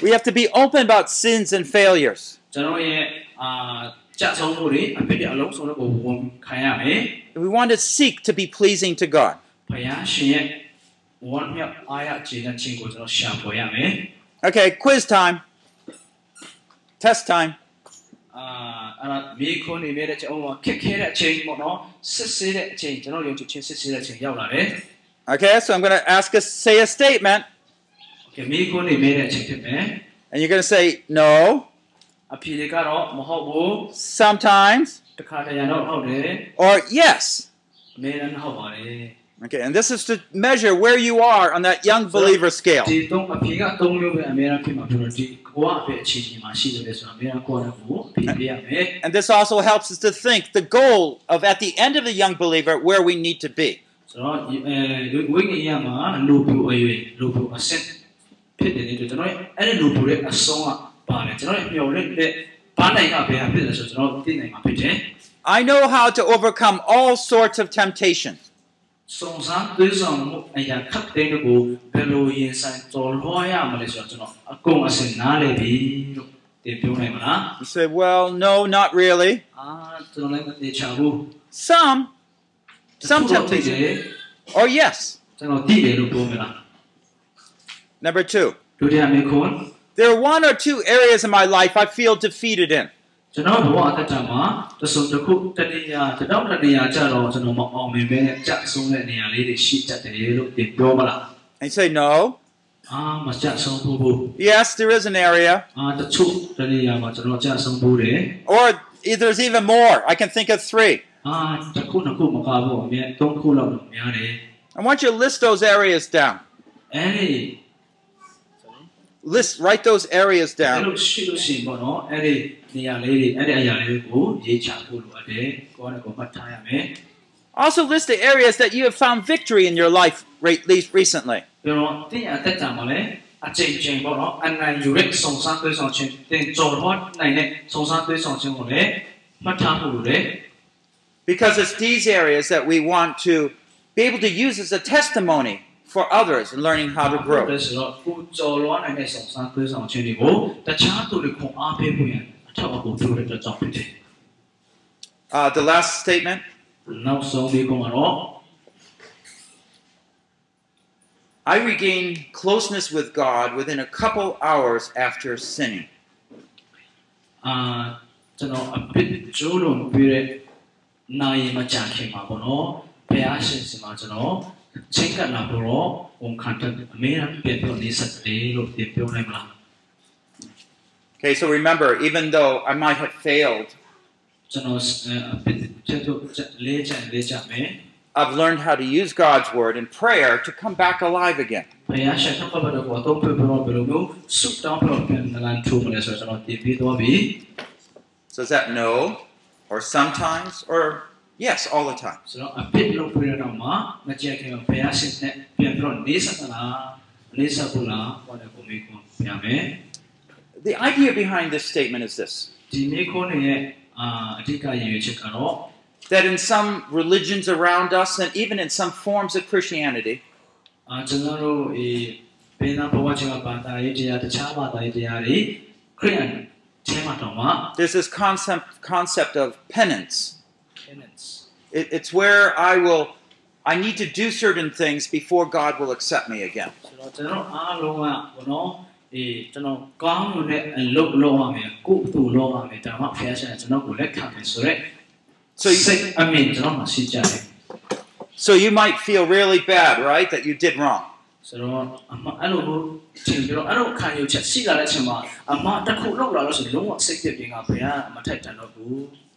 We have to be open about sins and failures. We want to seek to be pleasing to God. Okay, quiz time. Test time. မြောက်အားရခြင်းနဲ့ခြင်းကိုကျွန်တော်ရှာဖွေရမယ် Okay, quiz time. Test time. အာအဲ့ဒါမိခွန်းနေမြဲတဲ့ကျွန်တော်ခက်ခဲတဲ့အချိန်ပေါ့နော်စစ်ဆေးတဲ့အချိန်ကျွန်တော်ယုံကြည်ခြင်းစစ်ဆေးတဲ့အချိန်ရောက်လာတယ် Okay, so I'm going to ask us say a statement, ။ Okay မိခွန်းနေမြဲတဲ့အချိန်ဖြစ်မယ် and you're going to say no, ။အဖြေတွေကတော့မဟုတ်ဘူး sometimes, ။တစ်ခါတရံတော့ဟုတ်တယ် or yes. ။အမြဲတမ်းဟုတ်ပါတယ် Okay, and this is to measure where you are on that young believer scale. And, and this also helps us to think the goal of at the end of the young believer where we need to be. I know how to overcome all sorts of temptations. စုံစမ်းသွေးဆောင်မှုအရာခက်တဲ့ကိုဘယ်လိုရင်ဆိုင်ကြော်လွှားရမလဲဆိုတော့ကျွန်တော်အကုန်အစင်နားလေပြီလို့တင်ပြောနိုင်မလား You say, well, no, not really. ။အာကျွန်တော်လည်းမသိချဘူး Some, ။ some တချို့သိ temptations, တယ် or yes. ကျွန်တော်သိတယ်လို့ပြောမလား Number two, ။ဒုတိယမိခွန်း there are one or two areas in my life I feel defeated in. ကျွန်တော်ဘဝအသက်တာမှာတဆုံတစ်ခုတတိယတတော့တတိယကြတော့ကျွန်တော်မအောင်မြင်ပဲကြဆုံးတဲ့နေရာလေးတွေရှိတတ်တယ်လို့တင်ပြောမလား And you say, no. ။အာမကြဆုံးဘူးဘူး Yes, there is an area. ။အာတချို့တတိယမှာကျွန်တော်ကြဆုံးဘူးတယ် Or e- there's even more. I can think of three. ။အာတစ်ခုနှစ်ခုမကဘူးအမြဲသုံးခုလောက်တော့များတယ် I want you to list those areas down. ။အဲဒီ List, write those areas အဲ့ down. လိုရှိလို့ရှိရင်ပေါ့နော်အဲ့ဒီနေရာလေးတွေအဲ့ဒီအရာလေးကိုရေးချဖို့လိုအပ်တယ်ကိုယ်ကကိုယ်မှတ်ထားရမယ် Also list the areas that you have found victory in your life re- least recently. ပြီးတော့တင်းရတက်တာမှာလည်းအချိန်ချင်းပေါ့နော်အနိုင်ယူတဲ့စုံစမ်းသွေးဆောင်ခြင်းတင်ကြော်တော့နိုင်တဲ့စုံစမ်းသွေးဆောင်ခြင်းကိုလည်းမှတ်ထားဖို့လိုတယ် Because it's these areas that we want to be able to use as a testimony for others in learning how to ဒါ grow. ဆိုတော့ကိုကြော်လွားနိုင်တဲ့စုံစမ်းသွေးဆောင်ခြင်းတွေကိုတခြားသူတွေခွန်အားပေးဖို့ရန်အထောက်အကူပြုတဲ့အတွက်ကြောင့်ဖြစ်တယ် Uh, the last statement နောက်ဆုံးပြီးကတော့ I regain closeness with God within a couple hours after sinning. အာကျွန်တော်အဖြစ်ကျိုးလုံးပြည့်တဲ့နိုင်မကြခင်မှာပေါ့နော်ဘုရားရှင်စီမှာကျွန်တော် ချင်းကပ်လာတော့ဝန်ခံတဲ့အမေရပြည့်ပြည့်နေစတယ်လို့ပြောနိုင်မလား Okay, so remember, even though I might have failed, ကျွန်တော်အဖြစ်ကျတော့လေးချင်လေးချမယ် I've learned how to use God's word and prayer to come back alive again. ဘုရားရှင်ကပ်တော့တော့ပြပြတော့ဘယ်လိုမျိုးဆုတောင်းတော့ပြန်လာထူမလဲဆိုတော့ကျွန်တော်တည်ပြီးတော့ပြီ So is that no, or sometimes, or yes, all the time? ဆိုတော့အဖြစ်လို့ပြရတော့မှမကြက်ခင်ဘုရားရှင်နဲ့ပြန်ပြီးတော့နေစသလားနေစဘူးလားဟောတယ်ကိုမေးခွန်းပြမယ် The idea behind this statement is this ဒီမေးခွန်းရဲ့အာအဓိကရည်ရွယ်ချက်ကတော့ that in some religions around us, and even in some forms of Christianity, အာကျွန်တော်တို့ဒီဘယ်နာဘဝချင်ကဘာသာရေးတရားတခြားဘာသာရေးတရားတွေခရိယန်ထဲမှာတော့မှ there's this concept concept of penance. penance It, it's where I will, I need to do certain things before God will accept me again. ဆိုတော့ကျွန်တော်အားလုံးကဘောနော်အေးကျွန်တော်ကောင်းလို့လည်းအလုပ်လုပ်ရမယ်ကိုယ်သူလုပ်ရမယ်ဒါမှဖခင်ရှင်ကျွန်တော်ကိုလက်ခံမယ်ဆိုတော့ So you, စိတ်အမြင်ကျွန်တော်မှရှိကြတယ် so you might feel really bad, right, that you did wrong. ဆိုတော့အမအဲ့လိုမျိုးထင်ပြီးတော့အဲ့လိုခံယူချက်ရှိလာတဲ့အချိန်မှာအမတစ်ခုလောက်လာလို့ဆိုလုံးဝစိတ်ပြည့်ပြင်းကဘယ်ကမထိုက်တန်တော့ဘူး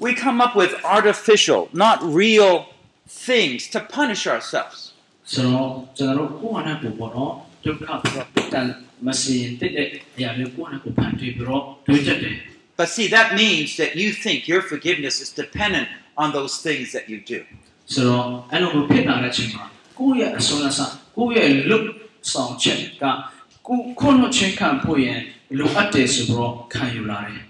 we come up with artificial, not real things to punish ourselves. But see, that means that you think your forgiveness is dependent on those things that you do. So, I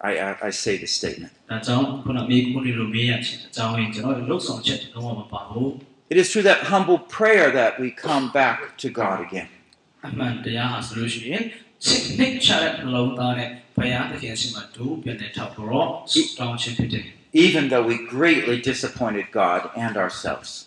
I, I, I say this statement. It is through that humble prayer that we come back to God again. Even though we greatly disappointed God and ourselves.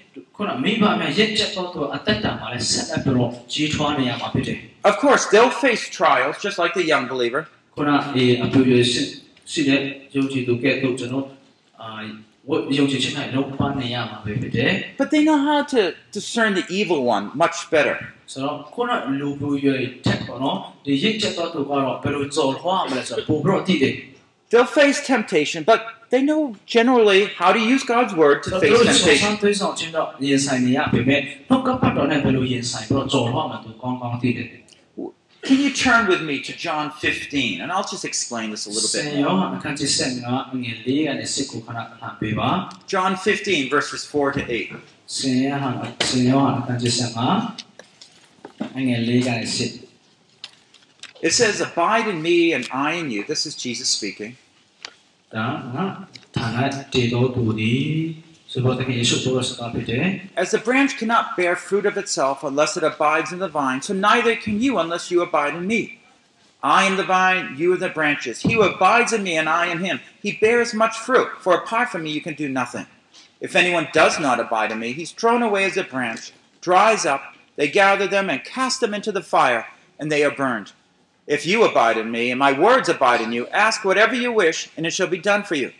Of course, they'll face trials just like the young believer. But they know how to discern the evil one much better. They'll face temptation, but they know generally how to use God's word to face temptation. Can you turn with me to John 15? And I'll just explain this a little bit. More. John 15, verses 4 to 8. It says, Abide in me and I in you. This is Jesus speaking. As the branch cannot bear fruit of itself unless it abides in the vine, so neither can you unless you abide in me. I am the vine, you are the branches. He who abides in me and I in him, he bears much fruit, for apart from me you can do nothing. If anyone does not abide in me, he's thrown away as a branch, dries up, they gather them and cast them into the fire, and they are burned. If you abide in me, and my words abide in you, ask whatever you wish, and it shall be done for you.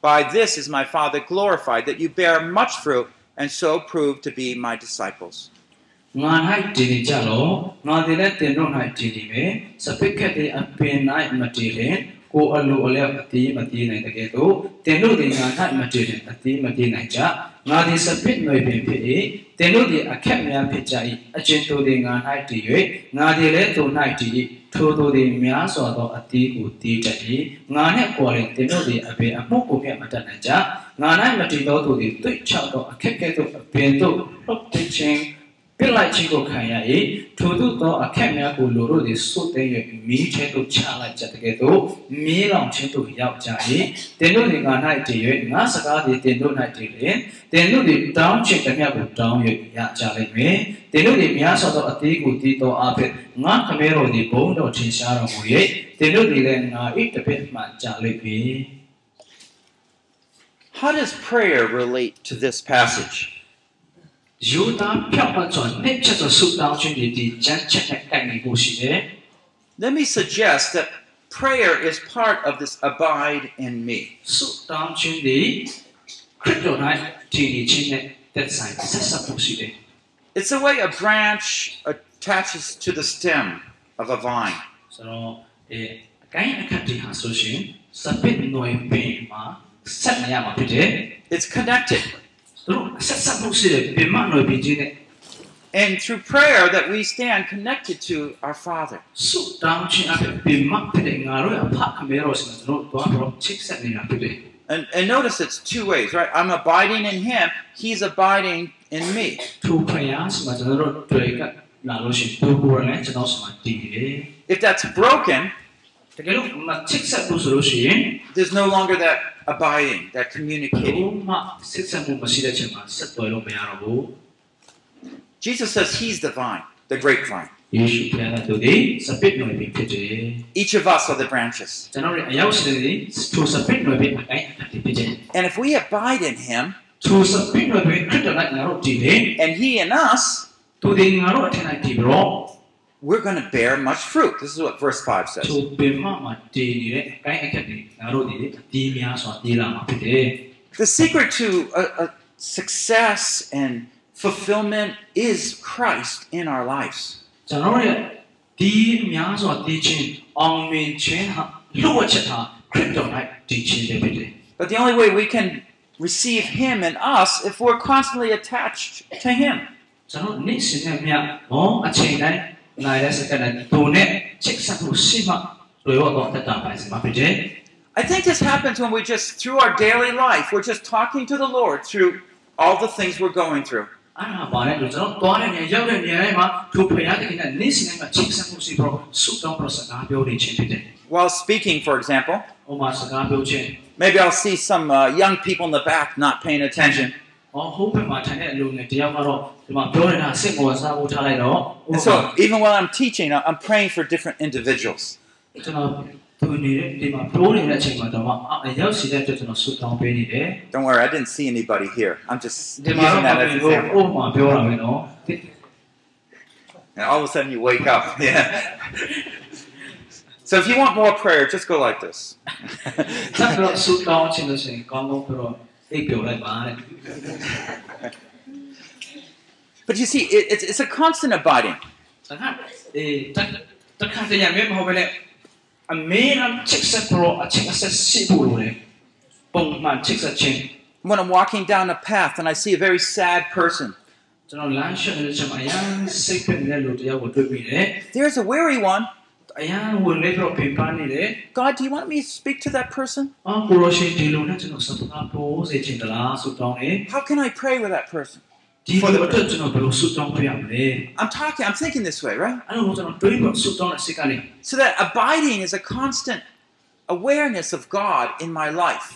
By this is my Father glorified, that you bear much fruit, and so prove to be my disciples. ငါ၌တည်နေကြတော့ငါတည်တဲ့တင်တို့၌တည်နေမယ်စပိတ်ခက်တဲ့အပင်၌မတည်ရင်ကိုယ်အလိုအလျောက်အတီးမတည်နိုင်တဲ့ကဲ့သို့တင်တို့သည်ငါ၌မတည်ရင်အတီးမတည်နိုင်ကြငါသည်စပိတ်နွယ်ပင်ဖြစ်၏တင်တို့သည်အခက်များဖြစ်ကြ၏အချင်းတို့သည်ငါ၌တည်၍ငါသည်လည်းသူ၌တည်၏ ထိုတို့သည်များစွာသောအတီးကိုတည်တတ်၏ငါနှင့်ကိုယ်ရင်တင်တို့သည်အပင်အမှုကိုမြတ်မတတ်နိုင်ကြငါ၌မတည်သောသူသည်တွေ့ချသောအခက်ကဲ့သို့အပင်တို့လှုပ်တည်ခြင်း ပြစ်လိုက်ခြင်းကိုခံရ၏ထိုသို့သောအခက်များကိုလူတို့သည်စွတ်သိမ်း၍မီးထဲသို့ချလိုက်ကြတဲ့ကဲ့သို့မီးလောင်ခြင်းသို့ရောက်ကြ၏တင်တို့သည်ငါ၌တည်၍ငါစကားသည်တင်တို့၌တည်လျင်တင်တို့သည်တောင်းချင်သမျှကိုတောင်း၍ရကြလိမ့်မည်တင်တို့သည်များစွာသောအသေးကိုတည်သောအဖြစ်ငါခမဲတော်သည်ဘုံတော်ထင်ရှားတော်မူ၍တင်တို့သည်လည်းငါ၏တစ်ဖက်မှကြလိမ့်မည် How does prayer relate to this passage? ယူသားဖြောက်ပတ်စွာနှစ်ချက်စွာဆုတောင်းခြင်းသည်ဒီကျမ်းချက်နဲ့ကိုက်ညီဖို့ရှိတယ် Let me suggest that prayer is part of this abide in me. ဆုတောင်းခြင်းသည်ခရစ်တော်၌တည်နေခြင်းနဲ့သက်ဆိုင်ဆက်ဆက်မှုရှိတယ် It's the way a branch attaches to the stem of a vine. ဆိုတော့အဲအကိုင်းအခက်တီဟာဆိုရှင်စပစ်နွယ်ပင်မှာဆက်နေရမှာဖြစ်တယ် It's connected. And through prayer that we stand connected to our Father. And, and notice it's two ways, right? I'm abiding in Him, He's abiding in me. If that's broken, there's no longer that abiding, that communicating. Jesus says he's the vine, the grapevine. Each of us are the branches. And if we abide in him, and he in us, we're going to bear much fruit. This is what verse 5 says. The secret to a, a success and fulfillment is Christ in our lives. But the only way we can receive Him in us if we're constantly attached to Him. I think this happens when we just, through our daily life, we're just talking to the Lord through all the things we're going through. While speaking, for example, maybe I'll see some uh, young people in the back not paying attention. ဟောဟုတ်ပဲမှာထိုင်တဲ့အလူငယ်တယောက်ကတော့ဒီမှာပြောနေတာစိတ်ဝင်စားဖို့ထားလိုက်တော့ And so, even while I'm teaching, I- I'm praying for different individuals. ကျွန်တော်သူနေတဲ့ဒီမှာပြောနေတဲ့အချိန်မှာတော့အရောက်စီတဲ့အတွက်ကျွန်တော်ဆုတောင်းပေးနေတယ် Don't worry, I didn't see anybody here. I'm just ။ဒီ using မှာတော့ that as ဒီ an လို example. ဥပမာပြောတာပဲနော်။ And all of a sudden, you wake up. Yeah. So, if you want more prayer, just go like this. ဆက်ပြီးတော့ဆုတောင်းခြင်းလို့ရှိရင်ကောင်းကောင်းပြော They build up on it. but you see, it, it's, it's a constant abiding. When I'm walking down a path and I see a very sad person, there's a weary one. God, do you want me to speak to that person? How can I pray with that person? For the person. I'm talking, I'm thinking this way, right? So that abiding is a constant awareness of God in my life.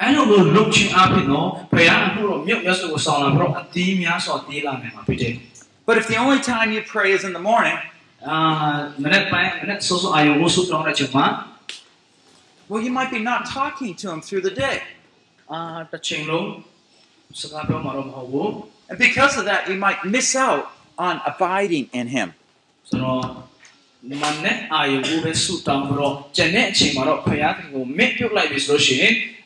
အဲ့လိုလိုလုပ်ခြင်းအဖြစ်တော့ဘုရားအခုတော့မြတ်မြတ်စွာကိုဆောင်လာပြီးတော့အသီးများစွာတည်လာနိုင်မှာဖြစ်တယ် But if the only time you pray is in the morning, အာမနေ့ပိုင်းမနေ့စောစောအာယုဝဆုတောင်းတဲ့ချိန်မှာ well, you might be not talking to Him through the day. အာတစ်ချိန်လုံးစကားပြောမှာတော့မဟုတ်ဘူး And because of that, you might miss out on abiding in Him. ဆိုတော့မနေ့အာယုဝပဲဆုတောင်းပြီးတော့ကျန်တဲ့အချိန်မှာတော့ဘုရားသခင်ကိုမစ်ပြုတ်လိုက်ပြီဆိုလို့ရှိရင်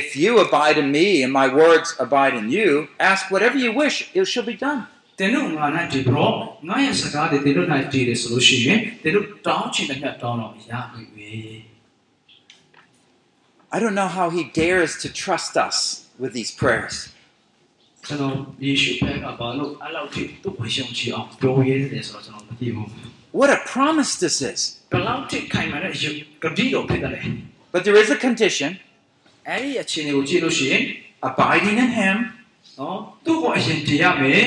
If you abide in me and my words abide in you, ask whatever you wish, it shall be done. တ တင်တို့ငါနဲ့ဒီပြီးတော့ငါရဲ့စကားတွေတင်တို့နိုင်တည်တယ်ဆိုလို့ရှိရင်တင်တို့တောင်းချင်တဲ့မြတ်တောင်းတော့ရပြီပဲ I don't know how he dares to trust us with these prayers. ကျွန်တော်ယေရှုဖက်ကဘာလို့အဲ့လောက်ထိသူ့ဝရှုံချအောင်ပြောရဲတယ်ဆိုတော့ကျွန်တော်မသိဘူး What a promise this is. ဘယ်လောက်ထိခိုင်မာတဲ့ရုပ်ကတိတော်ဖြစ်တယ်လဲ But there is a condition အဲ့ဒီအခြေအနေကိုကြည့်လို့ရှိရင် abiding in him, နော်သူ့ကိုအရင်တည်ရမယ်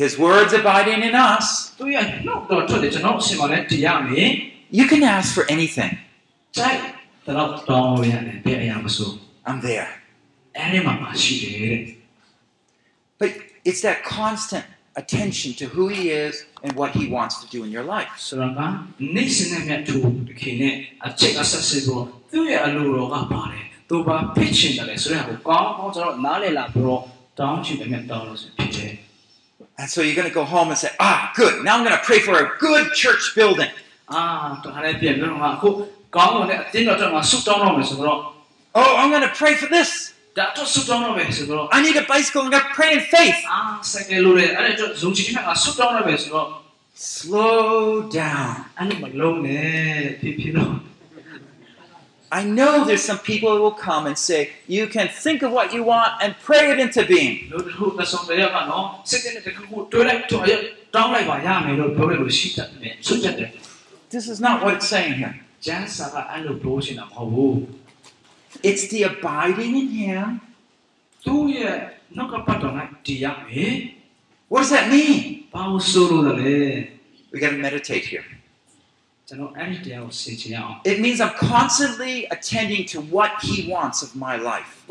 his words abiding in us. သူရဲ့နှုတ်တော်ထွက်တယ်ကျွန်တော်အရှင်မလည်းတည်ရမယ် You can ask for anything. ကြိုက်တော့တောင်းရတယ်ဘယ်အရာမဆို I'm there. အဲ့ဒီမှာမရှိတယ်တဲ့ But it's that constant attention to who he is and what he wants to do in your life. ဆိုတော့ကနေ့စဉ်နဲ့မြတ်သူတခင်နဲ့အချက်ကဆက်စစ်ဖို့သူ့ရဲ့အလိုတော်ကပါတယ်သူဘာဖြစ်ချင်တယ်လဲဆိုတဲ့ဟာကိုကောင်းကောင်းကျွန်တော်နားလည်လာပြီးတော့တောင်းချင်တယ်မြတ်တောင်းလို့ဆိုဖြစ်တယ် And so you're going to go home and say, ah, good. Now I'm going to pray for a good church building. အာတခါလေးပြန်ပြီးတော့ငါအခုကောင်းတဲ့အတင်းတော်တော့ငါဆုတောင်းတော့မယ်ဆိုတော့ Oh, I'm going to pray for this. ဒါတော့ဆုတောင်းတော့မယ်ဆိုတော့ I need a bicycle. I'm going to pray in faith. အာစကယ်လို့လေအဲ့ဒါဇုံချင်တဲ့ငါဆုတောင်းတော့မယ်ဆိုတော့ Slow down. I know there's some people who will come and say, you can think of what you want and pray it into being. This is not what it's saying here. It's the abiding in Him. What does that mean? We got to meditate here. It means I'm constantly attending to what He wants of my life.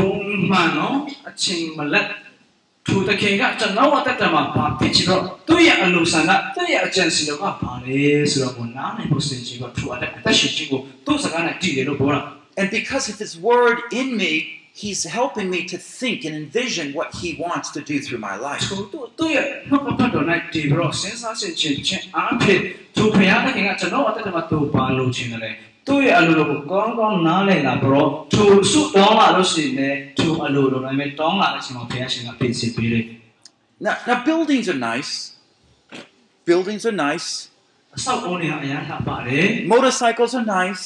And because of His Word in me, he's helping me to think and envision what he wants to do through my life. သူသူသူ့ရဲ့နှုတ်ကပတ်တော်နဲ့တည်ပြီးတော့စဉ်းစားဆင်ခြင်ခြင်းအားဖြင့်သူဖခင်တခင်ကကျွန်တော်အသက်တာမှာသူဘာလိုချင်တယ်လဲသူ့ရဲ့အလိုတော်ကိုကောင်းကောင်းနားလည်လာပြီးတော့သူစုတောင်းလာလို့ရှိရင်လည်းသူအလိုတော်နဲ့တောင်းလာတဲ့အချိန်မှာဘုရားရှင်ကပြင်ဆင်ပေးတယ် Now, now buildings are nice. Buildings are nice. အဆောက်အုံတွေကအများကြီးပါတယ် Motorcycles are nice.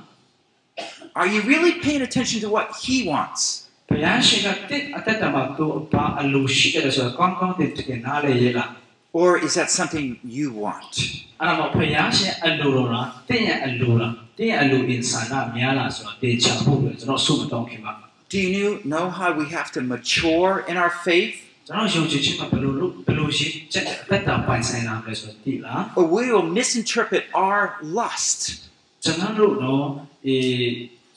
Are you really paying attention to what he wants? ဘုရားရှင်ကတဲ့အသက်တာမှာသူဘာအလိုရှိတယ်ဆိုတော့ကောင်းကောင်းတကယ်နားလေရလား Or is that something you want? အဲ့ဒါမှဘုရားရှင်အလိုတော်လားတင့်ရဲ့အလိုလားတင့်ရဲ့အလိုအင်ဆန္ဒများလားဆိုတော့တေချာဖို့ပဲကျွန်တော်ဆုမတောင်းခင်ပါ Do you know how we have to mature in our faith? ကျွန်တော်ယုံကြည်ခြင်းမှာဘယ်လိုလုပ်ဘယ်လိုရှိချက်အသက်တာပိုင်ဆိုင်လာမလဲဆိုတော့သိလား Or we will misinterpret our lust. ကျွန်တော်တို့တော့အဲ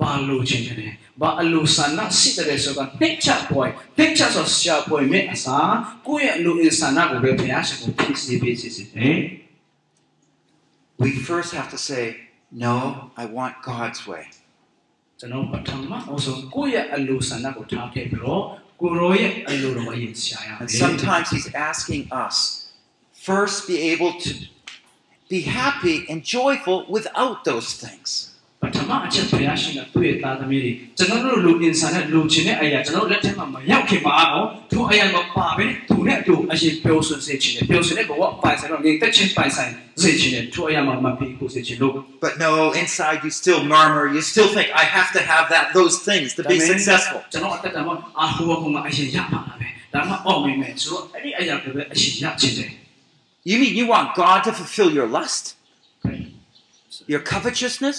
ကိုရိုတိုင်းကဘာလို့ခြင်းတယ်ဘာအလိုဆန္ဒရှိတယ်ဆိုတော့နှိမ့်ချပွဲနှိမ့်ချဆိုရှာပွဲမြတ်အစားကိုယ့်ရဲ့လူအင်ဆန္ဒကိုပဲဖျားရှင်ကိုပြည့်စုံပေးစေတယ် We first have to say, No, I want God's way. ကျွန်တော်ပထမအဆုံးကိုယ့်ရဲ့အလိုဆန္ဒကိုထားခဲ့ပြီးတော့ကိုရောရဲ့အလိုတော်အရင်ရှာရမယ် And sometimes He's asking us first be able to be happy and joyful without those things. ပထမအချက်ဘုရားရှင်ကသူ့ရဲ့သားသမီးတွေကျွန်တော်တို့လူအင်ဆန်နဲ့လူချင်းတဲ့အရာကျွန်တော်လက်ထက်မှာမရောက်ခင်မှာတော့သူအရာမပါဘဲသူနဲ့အတူအရင်ပြောဆွစေချင်တယ်ပြောဆွတဲ့ဘဝပိုင်ဆိုင်တော့ငြိမ်သက်ခြင်းပိုင်ဆိုင်စေချင်တယ်သူအရာမှာမပြီးကိုစေချင်လို့ But no, inside you still murmur, you still think, I have to have that those things to be successful. ကျွန်တော်အသက်တာမှာအာဟိုဘကအရင်ရပါလားပဲဒါမှအောက်မိမယ်ဆိုတော့အဲ့ဒီအရာကိုပဲအရင်ရချင်တယ် You mean you want God to fulfill your lust, your covetousness?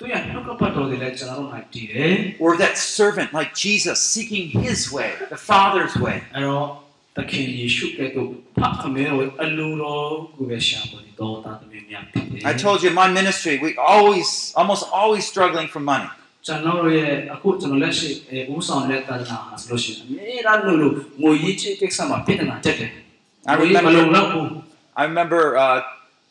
သူရဲ့နှုတ်ကပတ်တော်တွေလည်းကျွန်တော်တို့နဲ့တည်တယ် We're that servant like Jesus seeking His way, the Father's way. အဲ့တော့သခင်ယေရှုကဲ့သို့ဖခင်ကိုအလိုတော်ကိုပဲရှာပေါ်တော်တာသမီးများဖြစ်တယ် I told you in my ministry, we always, almost always struggling for money. ကျွန်တော်တို့ရဲ့အခုကျွန်တော်လက်ရှိအဲဦးဆောင်တဲ့တာနာဟာဆိုလို့ရှိရင်အမြဲတမ်းလို့လို့ငွေရေးချေးကိစ္စမှာပြဿနာတက်တယ် I ငွေရေးမလုံ remember, လောက်ဘူး I remember uh,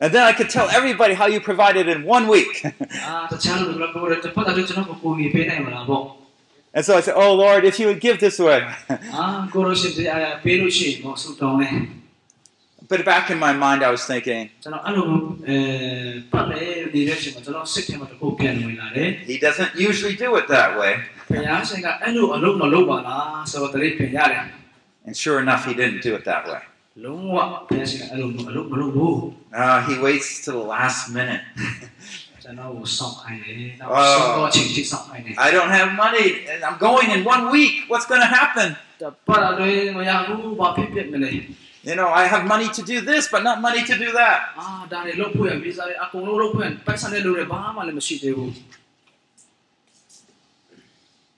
And then I could tell everybody how you provided in one week. and so I said, Oh Lord, if you would give this away. but back in my mind, I was thinking, He doesn't usually do it that way. and sure enough, He didn't do it that way. Uh, he waits to the last minute. Oh. I don't have money I'm going in one week. What's going to happen? You know, I have money to do this, but not money to do that.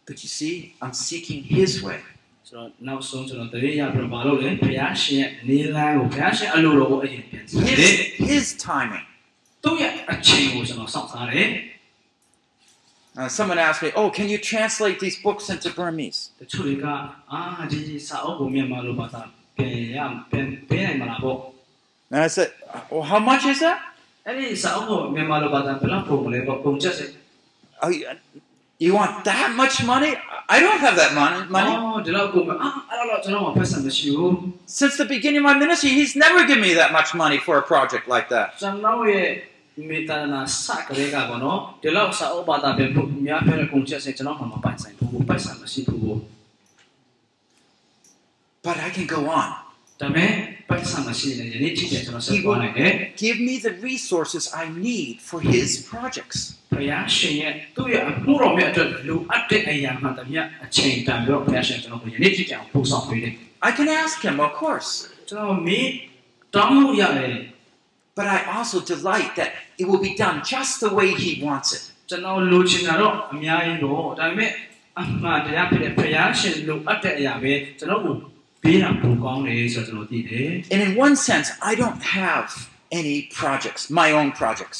But you see, I'm seeking His way. ဆိုတော့နောက်ဆုံးကျွန်တော်တရေရပြီးတော့မလုပ်လဲဘုရားရှင်ရဲ့နေလန်းကိုဘုရားရှင်အလိုတော်ကိုအရင်ပြန်ကြည့်တယ် His, his timing. သူ့ရဲ့အချိန်ကိုကျွန်တော်စောင့်စားတယ် Uh, someone asked me, Oh, can you translate these books into Burmese? တချို့တွေကအာဒီစာအုပ်ကိုမြန်မာလိုဘာသာပြန်ရပြန်ပြန်နိုင်မလားပေါ့ And I said, Well, how much is that? အဲ့ဒီစာအုပ်ကိုမြန်မာလိုဘာသာဘယ်လောက်ပုံမလဲပေါ့ပုံချက်စစ် Oh, you, you want that much money? I don't have that money. money. Since the beginning of my ministry, he's never given me that much money for a project like that. But I can go on. ဒါပေမဲ့ပိုက်ဆံမရှိရင်ယနေ့ကြည့်တယ်ကျွန်တော်ဆက်သွားနိုင်တယ် Give me the resources I need for his projects. ဘုရားရှင်ရဲ့သူ့ရဲ့အမှုတော်မြတ်အတွက်လိုအပ်တဲ့အရာမှန်သမျှအချိန်တန်ပြီးတော့ဘုရားရှင်ကျွန်တော်ကိုယနေ့ကြည့်ကြအောင်ပို့ဆောင်ပေးတယ် I can ask him, of course. ကျွန်တော်မေးတောင်းလို့ရတယ် But I also delight that it will be done just the way he wants it. ကျွန်တော်လိုချင်တာတော့အများကြီးတော့ဒါပေမဲ့အမှန်တရားဖြစ်တဲ့ဘုရားရှင်လိုအပ်တဲ့အရာပဲကျွန်တော်ကို ပေးတာပိုကောင်းတယ်ဆိုတော့ကျွန်တော်သိတယ် And in one sense, I don't have any projects, my own projects.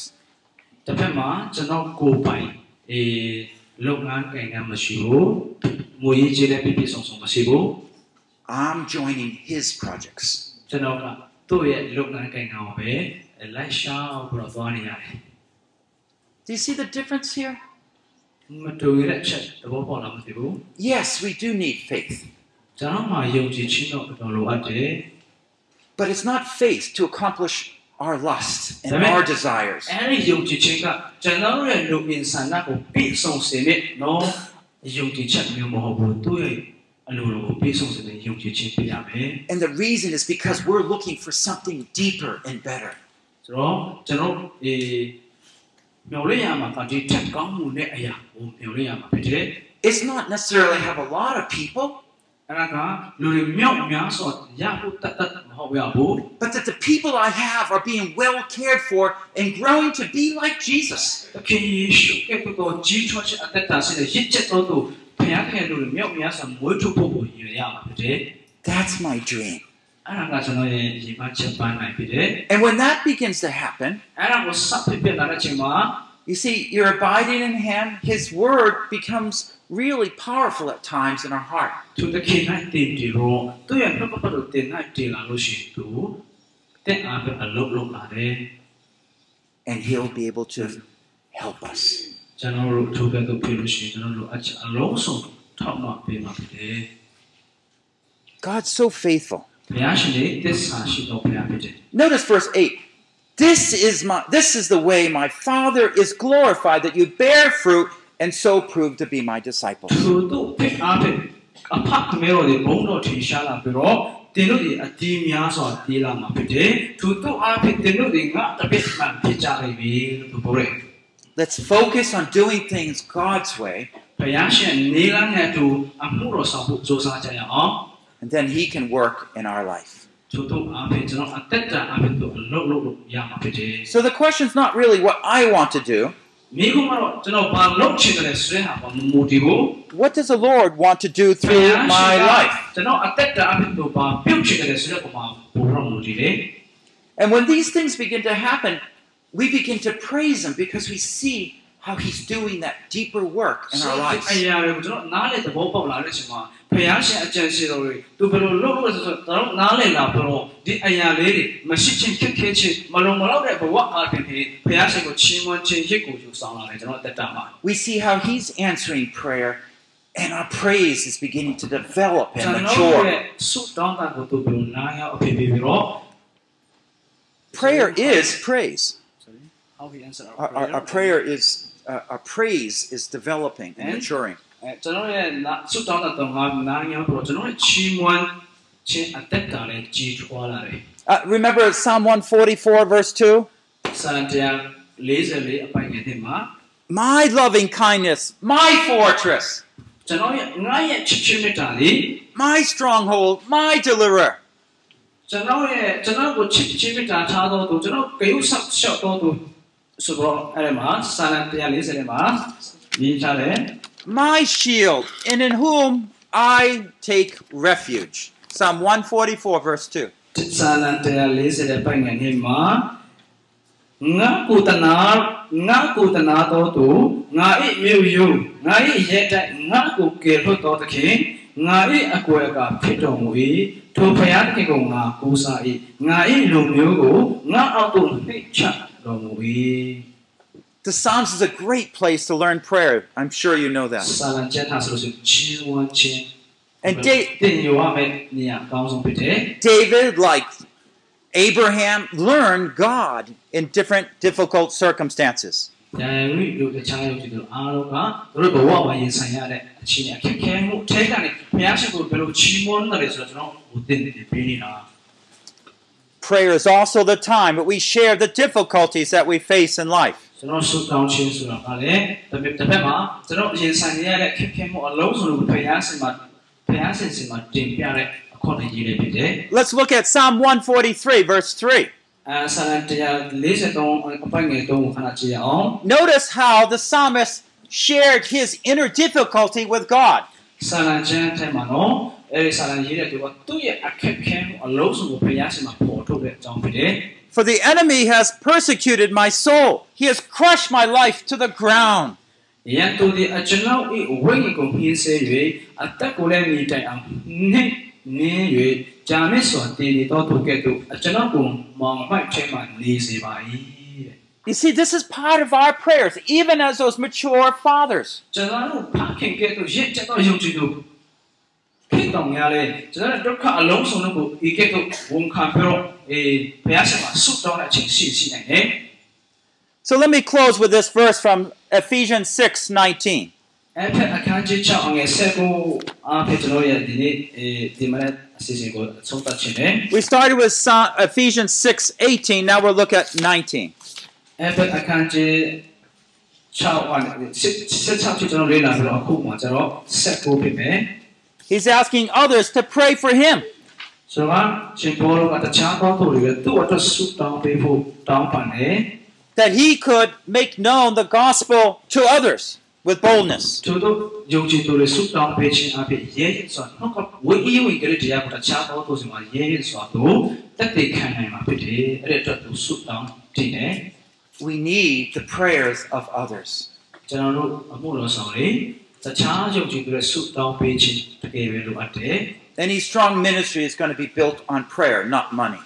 တစ်ဖက်မှာကျွန်တော်ကိုယ်ပိုင်အေးလုပ်ငန်းကိန်းကမရှိဘူးငွေရေးကြေးလည်းပြည့်ပြည့်စုံစုံမရှိဘူး I'm joining his projects. ကျွန်တော်ကသူ့ရဲ့လုပ်ငန်းကိန်းကပဲလိုက်ရှာပြီးတော့သွားနေရတယ် Do you see the difference here? မတူရတဲ့ချက်သဘောပေါက်လားမသိဘူး Yes, we do need faith. ကျွန်တော်မှယုံကြည်ခြင်းတော့တော်လိုအပ်တယ် But it's not faith to accomplish our lust and Amen. our desires. အဲဒီယုံကြည်ခြင်းကကျွန်တော်ရဲ့လူအင်ဆန္ဒကိုပြည့်စုံစေတဲ့နော်ယုံကြည်ချက်မျိုးမဟုတ်ဘူးသူ့ရဲ့အလိုလိုကိုပြည့်စုံစေတဲ့ယုံကြည်ခြင်းပြရမယ် And the reason is because we're looking for something deeper and better. ဆိုတော့ကျွန်တော်ဒီမျော်လင့်ရမှာကဒီထက်ကောင်းမှုနဲ့အရာကိုမျော်လင့်ရမှာဖြစ်တယ် It's not necessarily have a lot of people, but that the people I have are being well cared for and growing to be like Jesus. That's my dream. And when that begins to happen, you see, you're abiding in Him, His Word becomes really powerful at times in our heart. And He'll be able to help us. God's so faithful. Notice verse 8. This is my this is the way my Father is glorified that you bear fruit and so prove to be my disciples. သူတို့ဖြစ်အားဖြင့်အဖခမဲတော်ဒီဘုံတော်ထင်ရှားလာပြီးတော့တင်တို့ဒီအတီးများစွာတီးလာမှာဖြစ်တယ်သူတို့အားဖြင့်တင်တို့ဒီငါတပည့်မှန်ဖြစ်ကြလိမ့်မယ်လို့သူပြောတယ် Let's focus on doing things God's way ဘုရားရှင်နေလနဲ့သူအမှုတော်ဆောင်ဖို့စ조사ကြရအောင် and then he can work in our life. သူတို့အားဖြင့်ကျွန်တော်အသက်တာအားဖြင့်သူအလုပ်လုပ်လို့ရမှာဖြစ်တယ် So the question's not really what I want to do. What does the Lord want to do through my life? And when these things begin to happen, we begin to praise Him because we see how he's doing that deeper work in our အ lives. ရာတွေကိုကျွန်တော်နားလေသဘောပေါက်လာတဲ့အချိန်မှာဘုရားရှင်အကြံရှိတော်တွေသူဘယ်လိုလုပ်လို့ဆိုတော့ကျွန်တော်နားလေလာပြီးတော့ဒီအရာလေးတွေမရှိချင်းခက်ခဲချင်းမလုံမလောက်တဲ့ဘဝအားဖြင့်ဘုရားရှင်ကိုချီးမွမ်းခြင်းရစ်ကိုယူဆောင်လာတယ်ကျွန်တော်အသက်တာမှာ We see how he's answering prayer and our praise is beginning to develop ကျွန် and တော်ရဲ့ mature. ဆုတောင်းတာကိုသူဘယ်လိုနားရောက်အဖြစ်ပြီးတော့ Prayer is praise. how he answer Our, our, our prayer is, uh, our praise is developing and And- maturing. အဲကျွန်တော်ရဲ့နာဆုတောင်းတာတော့ငါနားရောက်ပြီးတော့ကျွန်တော်ရဲ့ချီးမွမ်းခြင်းအသက်တာလည်းကြီးထွားလာတယ် Uh, remember Psalm 144, verse 2? စာရန်တရား44အပိုင်ငယ်ထဲမှာ My loving kindness, my fortress, ကျွန်တော်ရဲ့ငါရဲ့ချစ်ချင်းမေတ္တာလေး my stronghold, my deliverer. ကျွန်တော်ရဲ့ကျွန်တော်ကိုချစ်ချင်းမေတ္တာထားတော်သူကျွန်တော်ဂယုဆောက်ရှောက်တော်သူ ဆိုတော့အဲ့ဒီမှာစာရန်တရား40ထဲမှာရေးထားတယ် my shield, and in whom I take refuge. Psalm 144, verse 2. စာရန်တရား40တဲ့ပိုင်ငယ်ထဲမှာငါကုတနာငါကုတနာတော်သူငါ၏မြို့ယူငါ၏ရဲတိုက်ငါကိုကယ်လွတ်တော်သခင်ငါ၏အကွယ်ကဖြစ်တော်မူ၏ထိုဖယားသခင်ကိုငါကိုးစား၏ငါ၏လူမျိုးကိုငါအောက်သို့နှိပ်ချ The Psalms is a great place to learn prayer. I'm sure you know that. And da- David, like Abraham, learned God in different difficult circumstances. Prayer is also the time that we share the difficulties that we face in life. ကျွန်တော်ဆုတောင်းခြင်းဆိုတာကလည်းတစ်ဖက်တစ်ဖက်မှာကျွန်တော်ရင်ဆိုင်ရတဲ့အခက်အခဲမှုအလုံးစုံကိုဘုရားရှင်မှာဘုရားရှင်စီမှာတင်ပြတဲ့အခွင့်အရေးတွေဖြစ်တယ် Let's look at Psalm 143, verse 3. ။အဲဆာလံတရား43အပိုင်းငယ်3ကိုခဏကြည့်အောင် Notice how the psalmist shared his inner difficulty with God. ဆာလံကျမ်းထဲမှာနော် အဲဒီဆာလံရေးတဲ့သူကသူ့ရဲ့အခက်အခဲမှုအလုံးစုံကိုဘုရားရှင်မှာပေါ်ထုတ်တဲ့အကြောင်းဖြစ်တယ် For the enemy has persecuted my soul, he has crushed my life to the ground. ။ယံတူဒီအကျွန်ုပ်၏ဝိညာဉ်ကိုမြင်စေ၍အသက်ကိုလည်းမြည်တိုင်အောင်နှိမ့်နင်း၍ဂျာမစ်စွာတည်နေတော်သူကဲ့သို့အကျွန်ုပ်ကိုမောင်မိုက်ထဲမှနေစေပါ၏တဲ့ You see, this is part of our prayers, even as those mature fathers. ။ကျွန်တော်တို့ ဖခင်ကဲ့သို့ရစ်ချက်တော်ယုံကြည်သူဖြစ်တော်များလေကျွန်တော်တို့ဒုက္ခအလုံးစုံတို့ကိုဤကဲ့သို့ဝန်ခံပြီးတော့အေးဘုရားရှင်မှာဆုတောင်းတဲ့အချိန်ရှိရှိနိုင်တယ် So let me close with this verse from Ephesians 6:19. ။အဲ့ဖက်အခန်းကြီး6အငယ်7ကိုအားဖြင့်ကျွန်တော်ရဲ့ဒီနေ့အေးဒီမနေ့အစီအစဉ်ကိုအဆုံးသတ်ခြင်းနဲ့ We started with Psa- Ephesians 6:18. Now we'll look at 19. အဲ့ဖက်အခန်းကြီး6အနေ16ချကျွန်တော်လေ့လာပြီးတော့အခုမှကျွန်တော်7ကိုဖြစ်မယ် He's asking others to pray for him. That he could make known the gospel to others with boldness. We need the prayers of others. ကျွန်တော်တို့အမှုတော်ဆောင်တွေတခြားယုံကြည်သူတွေဆုတောင်းပေးခြင်းတကယ်ပဲလိုအပ်တယ် Any strong ministry is going to be built on prayer, not money.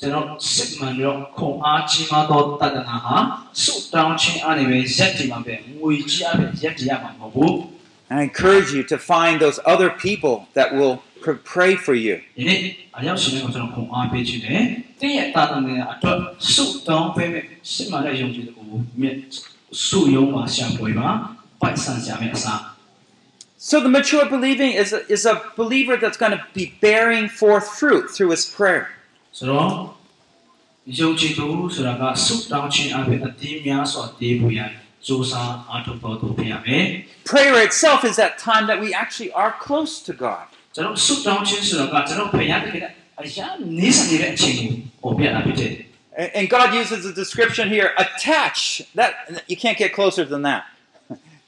ကျွန်တော်စစ်မှန်ပြီးတော့ခွန်အားကြီးမားသောတဒနာဟာဆုတောင်းခြင်းအားနဲ့ပဲရက်တည်မှာပဲငွေကြီးအားဖြင့်ရက်တည်ရမှာမဟုတ်ဘူး I encourage you to find those other people that will pr- pray for you. ဒီနေ့အရောက်ရှင်တွေကိုကျွန်တော်ခွန်အားပေးခြင်းတယ်တင်းရဲ့တာသမန်အတွက်ဆုတောင်းပေးမယ်စစ်မှန်တဲ့ယုံကြည်သူကိုမြတ်ဆုယုံမှာရှာဖွေပါပိုက်ဆံကြမယ်အစား So the mature believing is a, is a believer that's going to be bearing forth fruit through his prayer. ဆိုတော့ယုံကြည်သူဆိုတာကဆုတောင်းခြင်းအပြင်အသေးများစွာတည်ဖို့ရန်စူးစမ်းအားထုတ်တော်သူဖြစ်ရမယ် Prayer itself is that time that we actually are close to God. ကျွန်တော်ဆုတောင်းခြင်းဆိုတာကကျွန်တော်ဖခင်တကယ်အရာနေစနေတဲ့အချိန်ကိုပေါ်ပြတာဖြစ်တယ် And and God uses a description here, attach. That you can't get closer than that.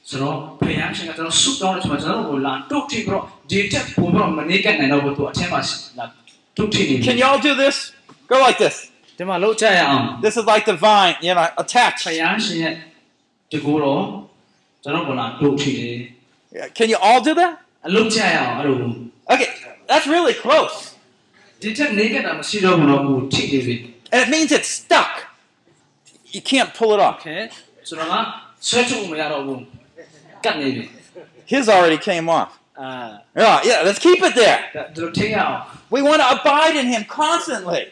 ဆိုတော့ဖခင်ရှင်ကကျွန်တော်ဆုတောင်းတဲ့ချိန်မှာကျွန်တော်တို့ကိုလာတုတ်ထိပြီးတော့ဒီတက်ပုံပြီးတော့မနေကနိုင်တော့ဘူးသူအထက်မှာလာတုတ်ထိနေ Can y'all do this? Go like this. ဒီမှာလောက်ကြရအောင် This is like the vine, you know, attach. ဖခင်ရှင်ရဲ့တကူတော့ကျွန်တော်ကိုလာတုတ်ထိတယ် Can you all do that? အလုပ်ကြရအောင်အဲ့လို Okay, that's really close. ဒီတက်နေကတာမရှိတော့ဘူးတော့ဘူးထိနေပြီ And it means it's stuck. You can't pull it off. Okay ဆိုတော့ကဆွဲထုတ်မရတော့ဘူးကတ်နေပြီ His already came off. Uh, yeah, yeah, let's keep it there. We want to abide in him constantly.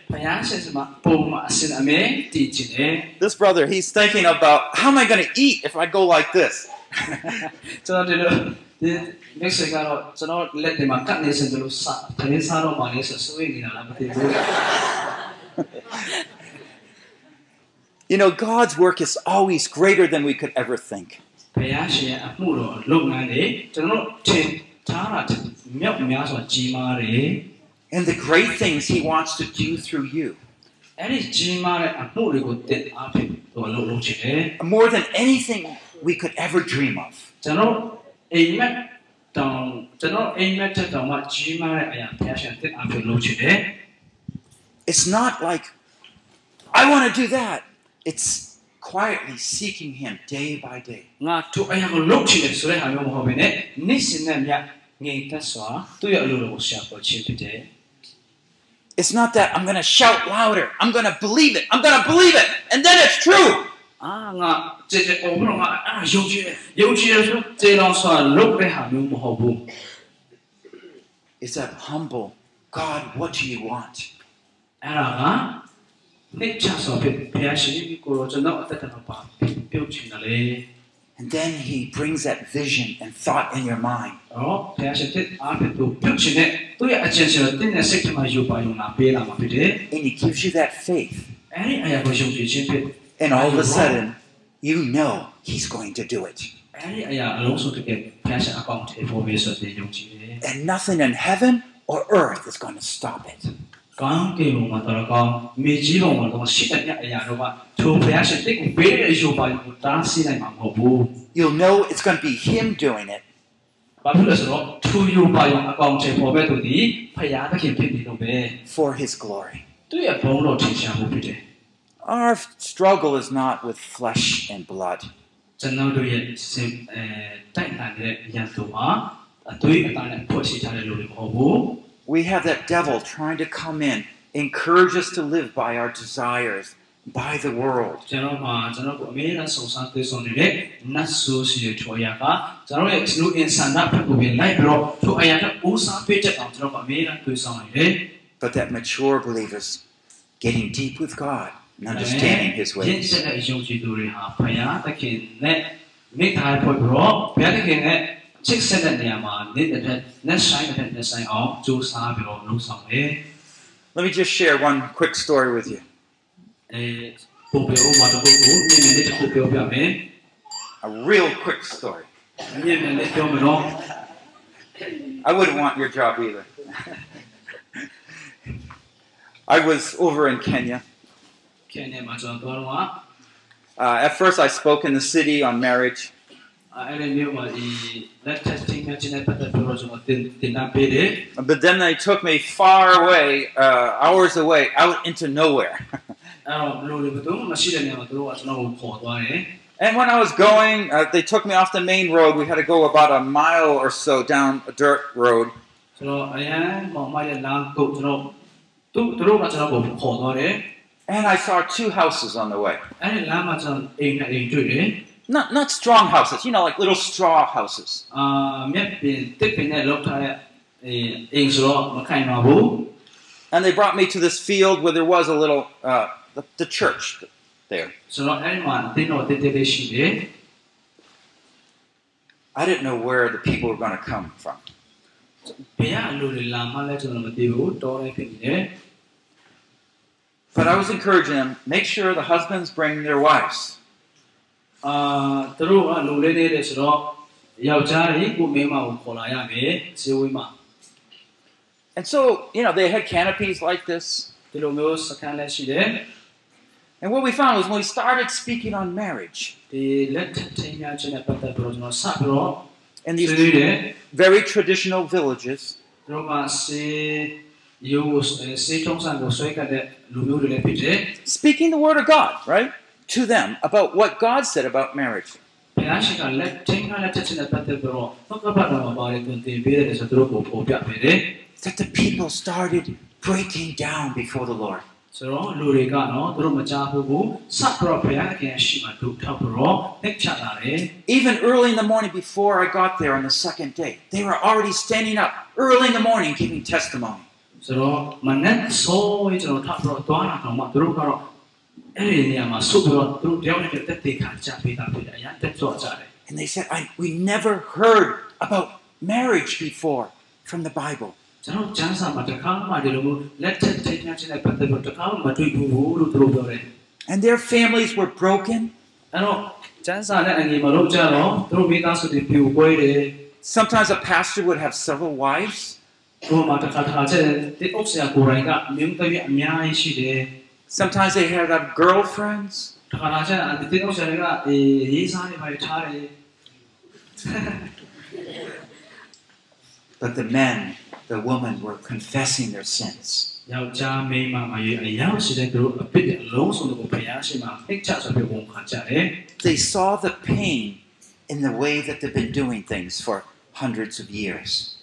This brother, he's thinking about how am I going to eat if I go like this? you know, God's work is always greater than we could ever think ဘုရားရှင်ရဲ့အမှုတော်လုပ်ငန်းတွေကျွန်တော်တို့ထင်ထားတာမြောက်များစွာကြီးမားတယ် And the great things he wants to do through you. အဲ့ဒီကြီးမားတဲ့အမှုတွေကိုတင်အားဖြင့်သူအလုပ်လုပ်ချင်တယ် More than anything we could ever dream of. ကျွန်တော်အိမ်မက်တောင်ကျွန်တော်အိမ်မက်တဲ့တောင်မှကြီးမားတဲ့အရာဘုရားရှင်တင်အားဖြင့်လုပ်ချင်တယ် It's not like, I want to do that. It's quietly seeking Him day by day. It's not that I'm going to shout louder. I'm going to believe it. I'm going to believe it and then it's true. It's that humble God. What do you want? နေ့ချစွာဖြစ်ဘုရားရှင်ကိုရောကျွန်တော်အသက်တာပါပြုတ်ချင်တယ်လေ And then he brings that vision and thought in your mind. အော်ဘုရားရှင်တစ်အားဖြင့်သူပြုတ်ချင်တဲ့သူ့ရဲ့အကျင့်ရှင်ကိုတင်းတဲ့စိတ်ထဲမှာယူပါယူလာပေးလာမှာဖြစ်တယ် And he gives you that faith. အဲ့ဒီအရာကိုယုံကြည်ခြင်းဖြစ် And all of a sudden, you know he's going to do it. အဲ့ဒီအရာအလုံးစုံတကယ်ဘုရားရှင်အကောင့်ထဲပေါ်ပြီးဆိုတဲ့ယုံကြည်တယ် And nothing in heaven or earth is going to stop it. ကောင်းကင်ဘုံမှာတော့ကောင်းမြေကြီးဘုံမှာတော့ရှိတဲ့အရာတော့ကထိုဘုရားရှင်တိတ်ကိုပေးတဲ့အယူပါကိုတားဆီးနိုင်မှာမဟုတ်ဘူး You'll know it's going to be him doing it. ။ဘာဖြစ်လဲဆိုတော့ထိုယူပါရောအကောင့်ထဲပေါ်ပဲသူဒီဘုရားသခင်ဖြစ်နေလို့ပဲ for his glory. သူ့ရဲ့ဘုံတော်ထင်ရှားမှုဖြစ်တယ် Our struggle is not with flesh and blood. ။ကျွန်တော်တို့ရဲ့စင်အဲတိုက်နိုင်တဲ့ရန်သူမှာအသွေးအသားနဲ့ဖွဲ့စည်းထားတဲ့လူတွေမဟုတ်ဘူး We have that devil trying to come in, encourage us to live by our desires, by the world. ။ကျွန်တော်မှာကျွန်တော်ကိုအမေရိကန်စုံစမ်းသိဆုံးနေတဲ့နတ်ဆိုးစီရဲ့ထော်ရကကျွန်တော်ရဲ့လူအင်ဆန်တာဖက်ကိုပဲလိုက်ပြီးတော့ထိုအရာကဦးစားပေးချက်အောင်ကျွန်တော်ကအမေရိကန်သိဆုံးနေတယ် But that mature believers getting deep with God and understanding his ရင်း ways. ချက်တဲ့ယုံကြည်သူတွေဟာဘုရားသခင်နဲ့မိသားဖွဲ့ပြီးတော့ဘုရားသခင်နဲ့ ချစ်ဆက်တဲ့နေရာမှာနေတဲ့တဲ့နဲ့ဆိုင်တဲ့နဲ့ဆိုင်အောင်ကြိုးစားပြီးတော့လုပ်ဆောင်တယ် Let me just share one quick story with you. ။အဲပုံပြဥမာတစ်ခုကိုနည်းနည်းလေးတစ်ခုပြောပြမယ် A real quick story. ။နည်းနည်းလေးပြောမလို့ I wouldn't want your job either. I was over in Kenya. ခင်ဗျာမှာကျွန်တော်တော့ Uh, at first, I spoke in the city on marriage. But then they took me far away, uh, hours away, out into nowhere. and when I was going, uh, they took me off the main road. We had to go about a mile or so down a dirt road. And I saw two houses on the way not not strong houses, you know, like little straw houses. And they brought me to this field where there was a little uh, the, the, church there. I didn't know where the people were going to come from. But I was encouraging them make sure the husbands bring their wives. အာသူတို့ကလူလေးလေးတွေဆိုတော့ယောက်ျားတွေကိုမိန်းမကိုခေါ်လာရမယ်ဇေဝေးမှာ And so, you know, they had canopies like this. ဒီလိုမျိုးစကန်လည်းရှိတယ် And what we found was when we started speaking on marriage ဒီလက်ထပ်ထင်းများခြင်းနဲ့ပတ်သက်ပြီးတော့ကျွန်တော်စပြီးတော့ in ဆွေး these နွေးတယ် very traditional villages, သူတို့ကစေယူစေထုံးစံကိုဆွဲကတဲ့လူမျိုးတွေလည်းဖြစ်တယ် speaking the word of God, right, to them about what God said about marriage. ဘုရားရှင်ကလက်ထင်းကလက်ထပ်ခြင်းနဲ့ပတ်သက်ပြီးတော့သက္ကပတော်မှာပါတယ်တွင်တင်ပေးတယ်ဆိုတော့သူတို့ကိုပေါ်ပြပေးတယ် That the people started breaking down before the Lord. ဆိုတော့လူတွေကနော်သူတို့မကြားဘူးဘူးစပ်ပြီးတော့ဘုရားခင်ရှိမှဒုထောက်ပြီးတော့နှိပ်ချလာတယ် Even early in the morning before I got there on the second day, they were already standing up early in the morning giving testimony. ဆိုတော့မနက်ဆိုးကျွန်တော်ထပ်ပြီးတော့သွားလာတော့မှသူတို့ကတော့အဲ့ဒီနေရာမှာဆုပ်ပြီးတော့သူတို့တယောက်နဲ့တ and they said, we never heard about marriage before from the Bible. And their families were broken. Sometimes a pastor would have several wives. သူတို့မှာတစ်ခါတစ်ခါကျတဲ့တိအုပ်ဆရာကိုယ်တိုင်ကမြင်းသမီးအများကြီးရှိတယ် Sometimes they had have girlfriends. တစ်ခါတစ်ခါကျတဲ့တိအုပ်ဆရာတွေကအေးရေးစားနေပါထားတယ် But the men, the women were confessing their sins. ယောက်ျားမိန်းမမရွေးအယောက်ရှိတဲ့သူတို့အဖြစ်အလုံးစုံကိုဘုရားရှင်မှာဖိတ်ချဆိုပြီးဝန်ခံကြတယ် They saw the pain in the way that they've been doing things for hundreds of years.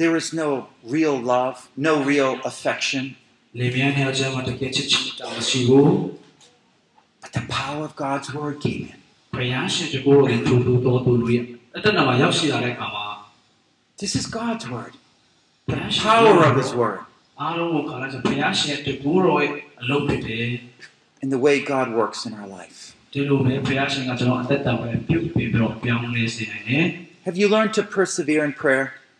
There is no real love, no real affection. But the power of God's word came in. This is God's word. The power of His word. And the way God works in our life. Have you learned to persevere in prayer?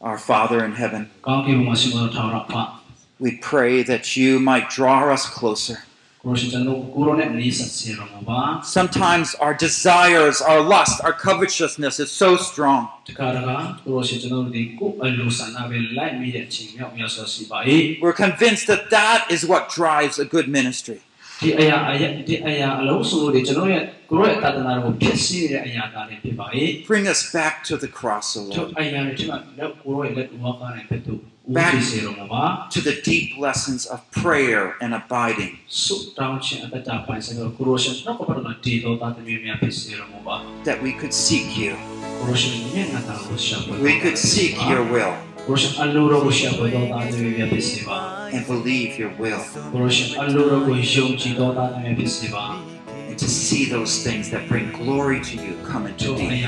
Our Father in heaven, we pray that you might draw us closer. Sometimes our desires, our lust, our covetousness is so strong. We're convinced that that is what drives a good ministry. ဒီအရာအရာဒီအရာအလုံးစုံလို့ဒီကျွန်တော်ရဲ့ကိုရိုရဲ့တသနာတော်ကိုဖြစ်စေတဲ့အရာသားတွေဖြစ်ပါ၏ Bring us back to the cross, O သူ Lord, အရာတွေကျွန်တော်ကိုရိုရဲ့လက်ဝါးကားနဲ့ဖြစ်သူဦးဖြစ်စေတော်မူပါ to the deep lessons of prayer and abiding, ဆုတောင်းခြင်းအသက်တာပိုင်းဆိုင်ကိုကိုရိုရှင်နောက်ကပတ်တော်တည်တော်သားသမီးများဖြစ်စေတော်မူပါ that we could seek you. ကိုရိုရှင်မျက်နှာတော်ကိုရှာဖွေ We could seek your will And believe your will. And to see those things that bring glory to you come into thee.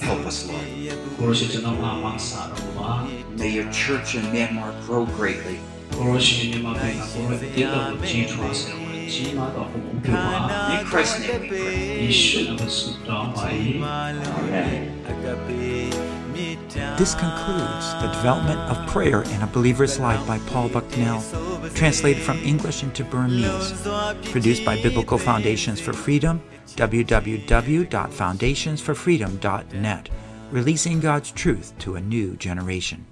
Help us, Lord. May your church in Myanmar grow greatly. Kuro siya niya mabing in ito ko, Christ. This concludes the development of prayer in a believer's life by Paul Bucknell, translated from English into Burmese, produced by Biblical Foundations for Freedom, www.foundationsforfreedom.net, releasing God's truth to a new generation.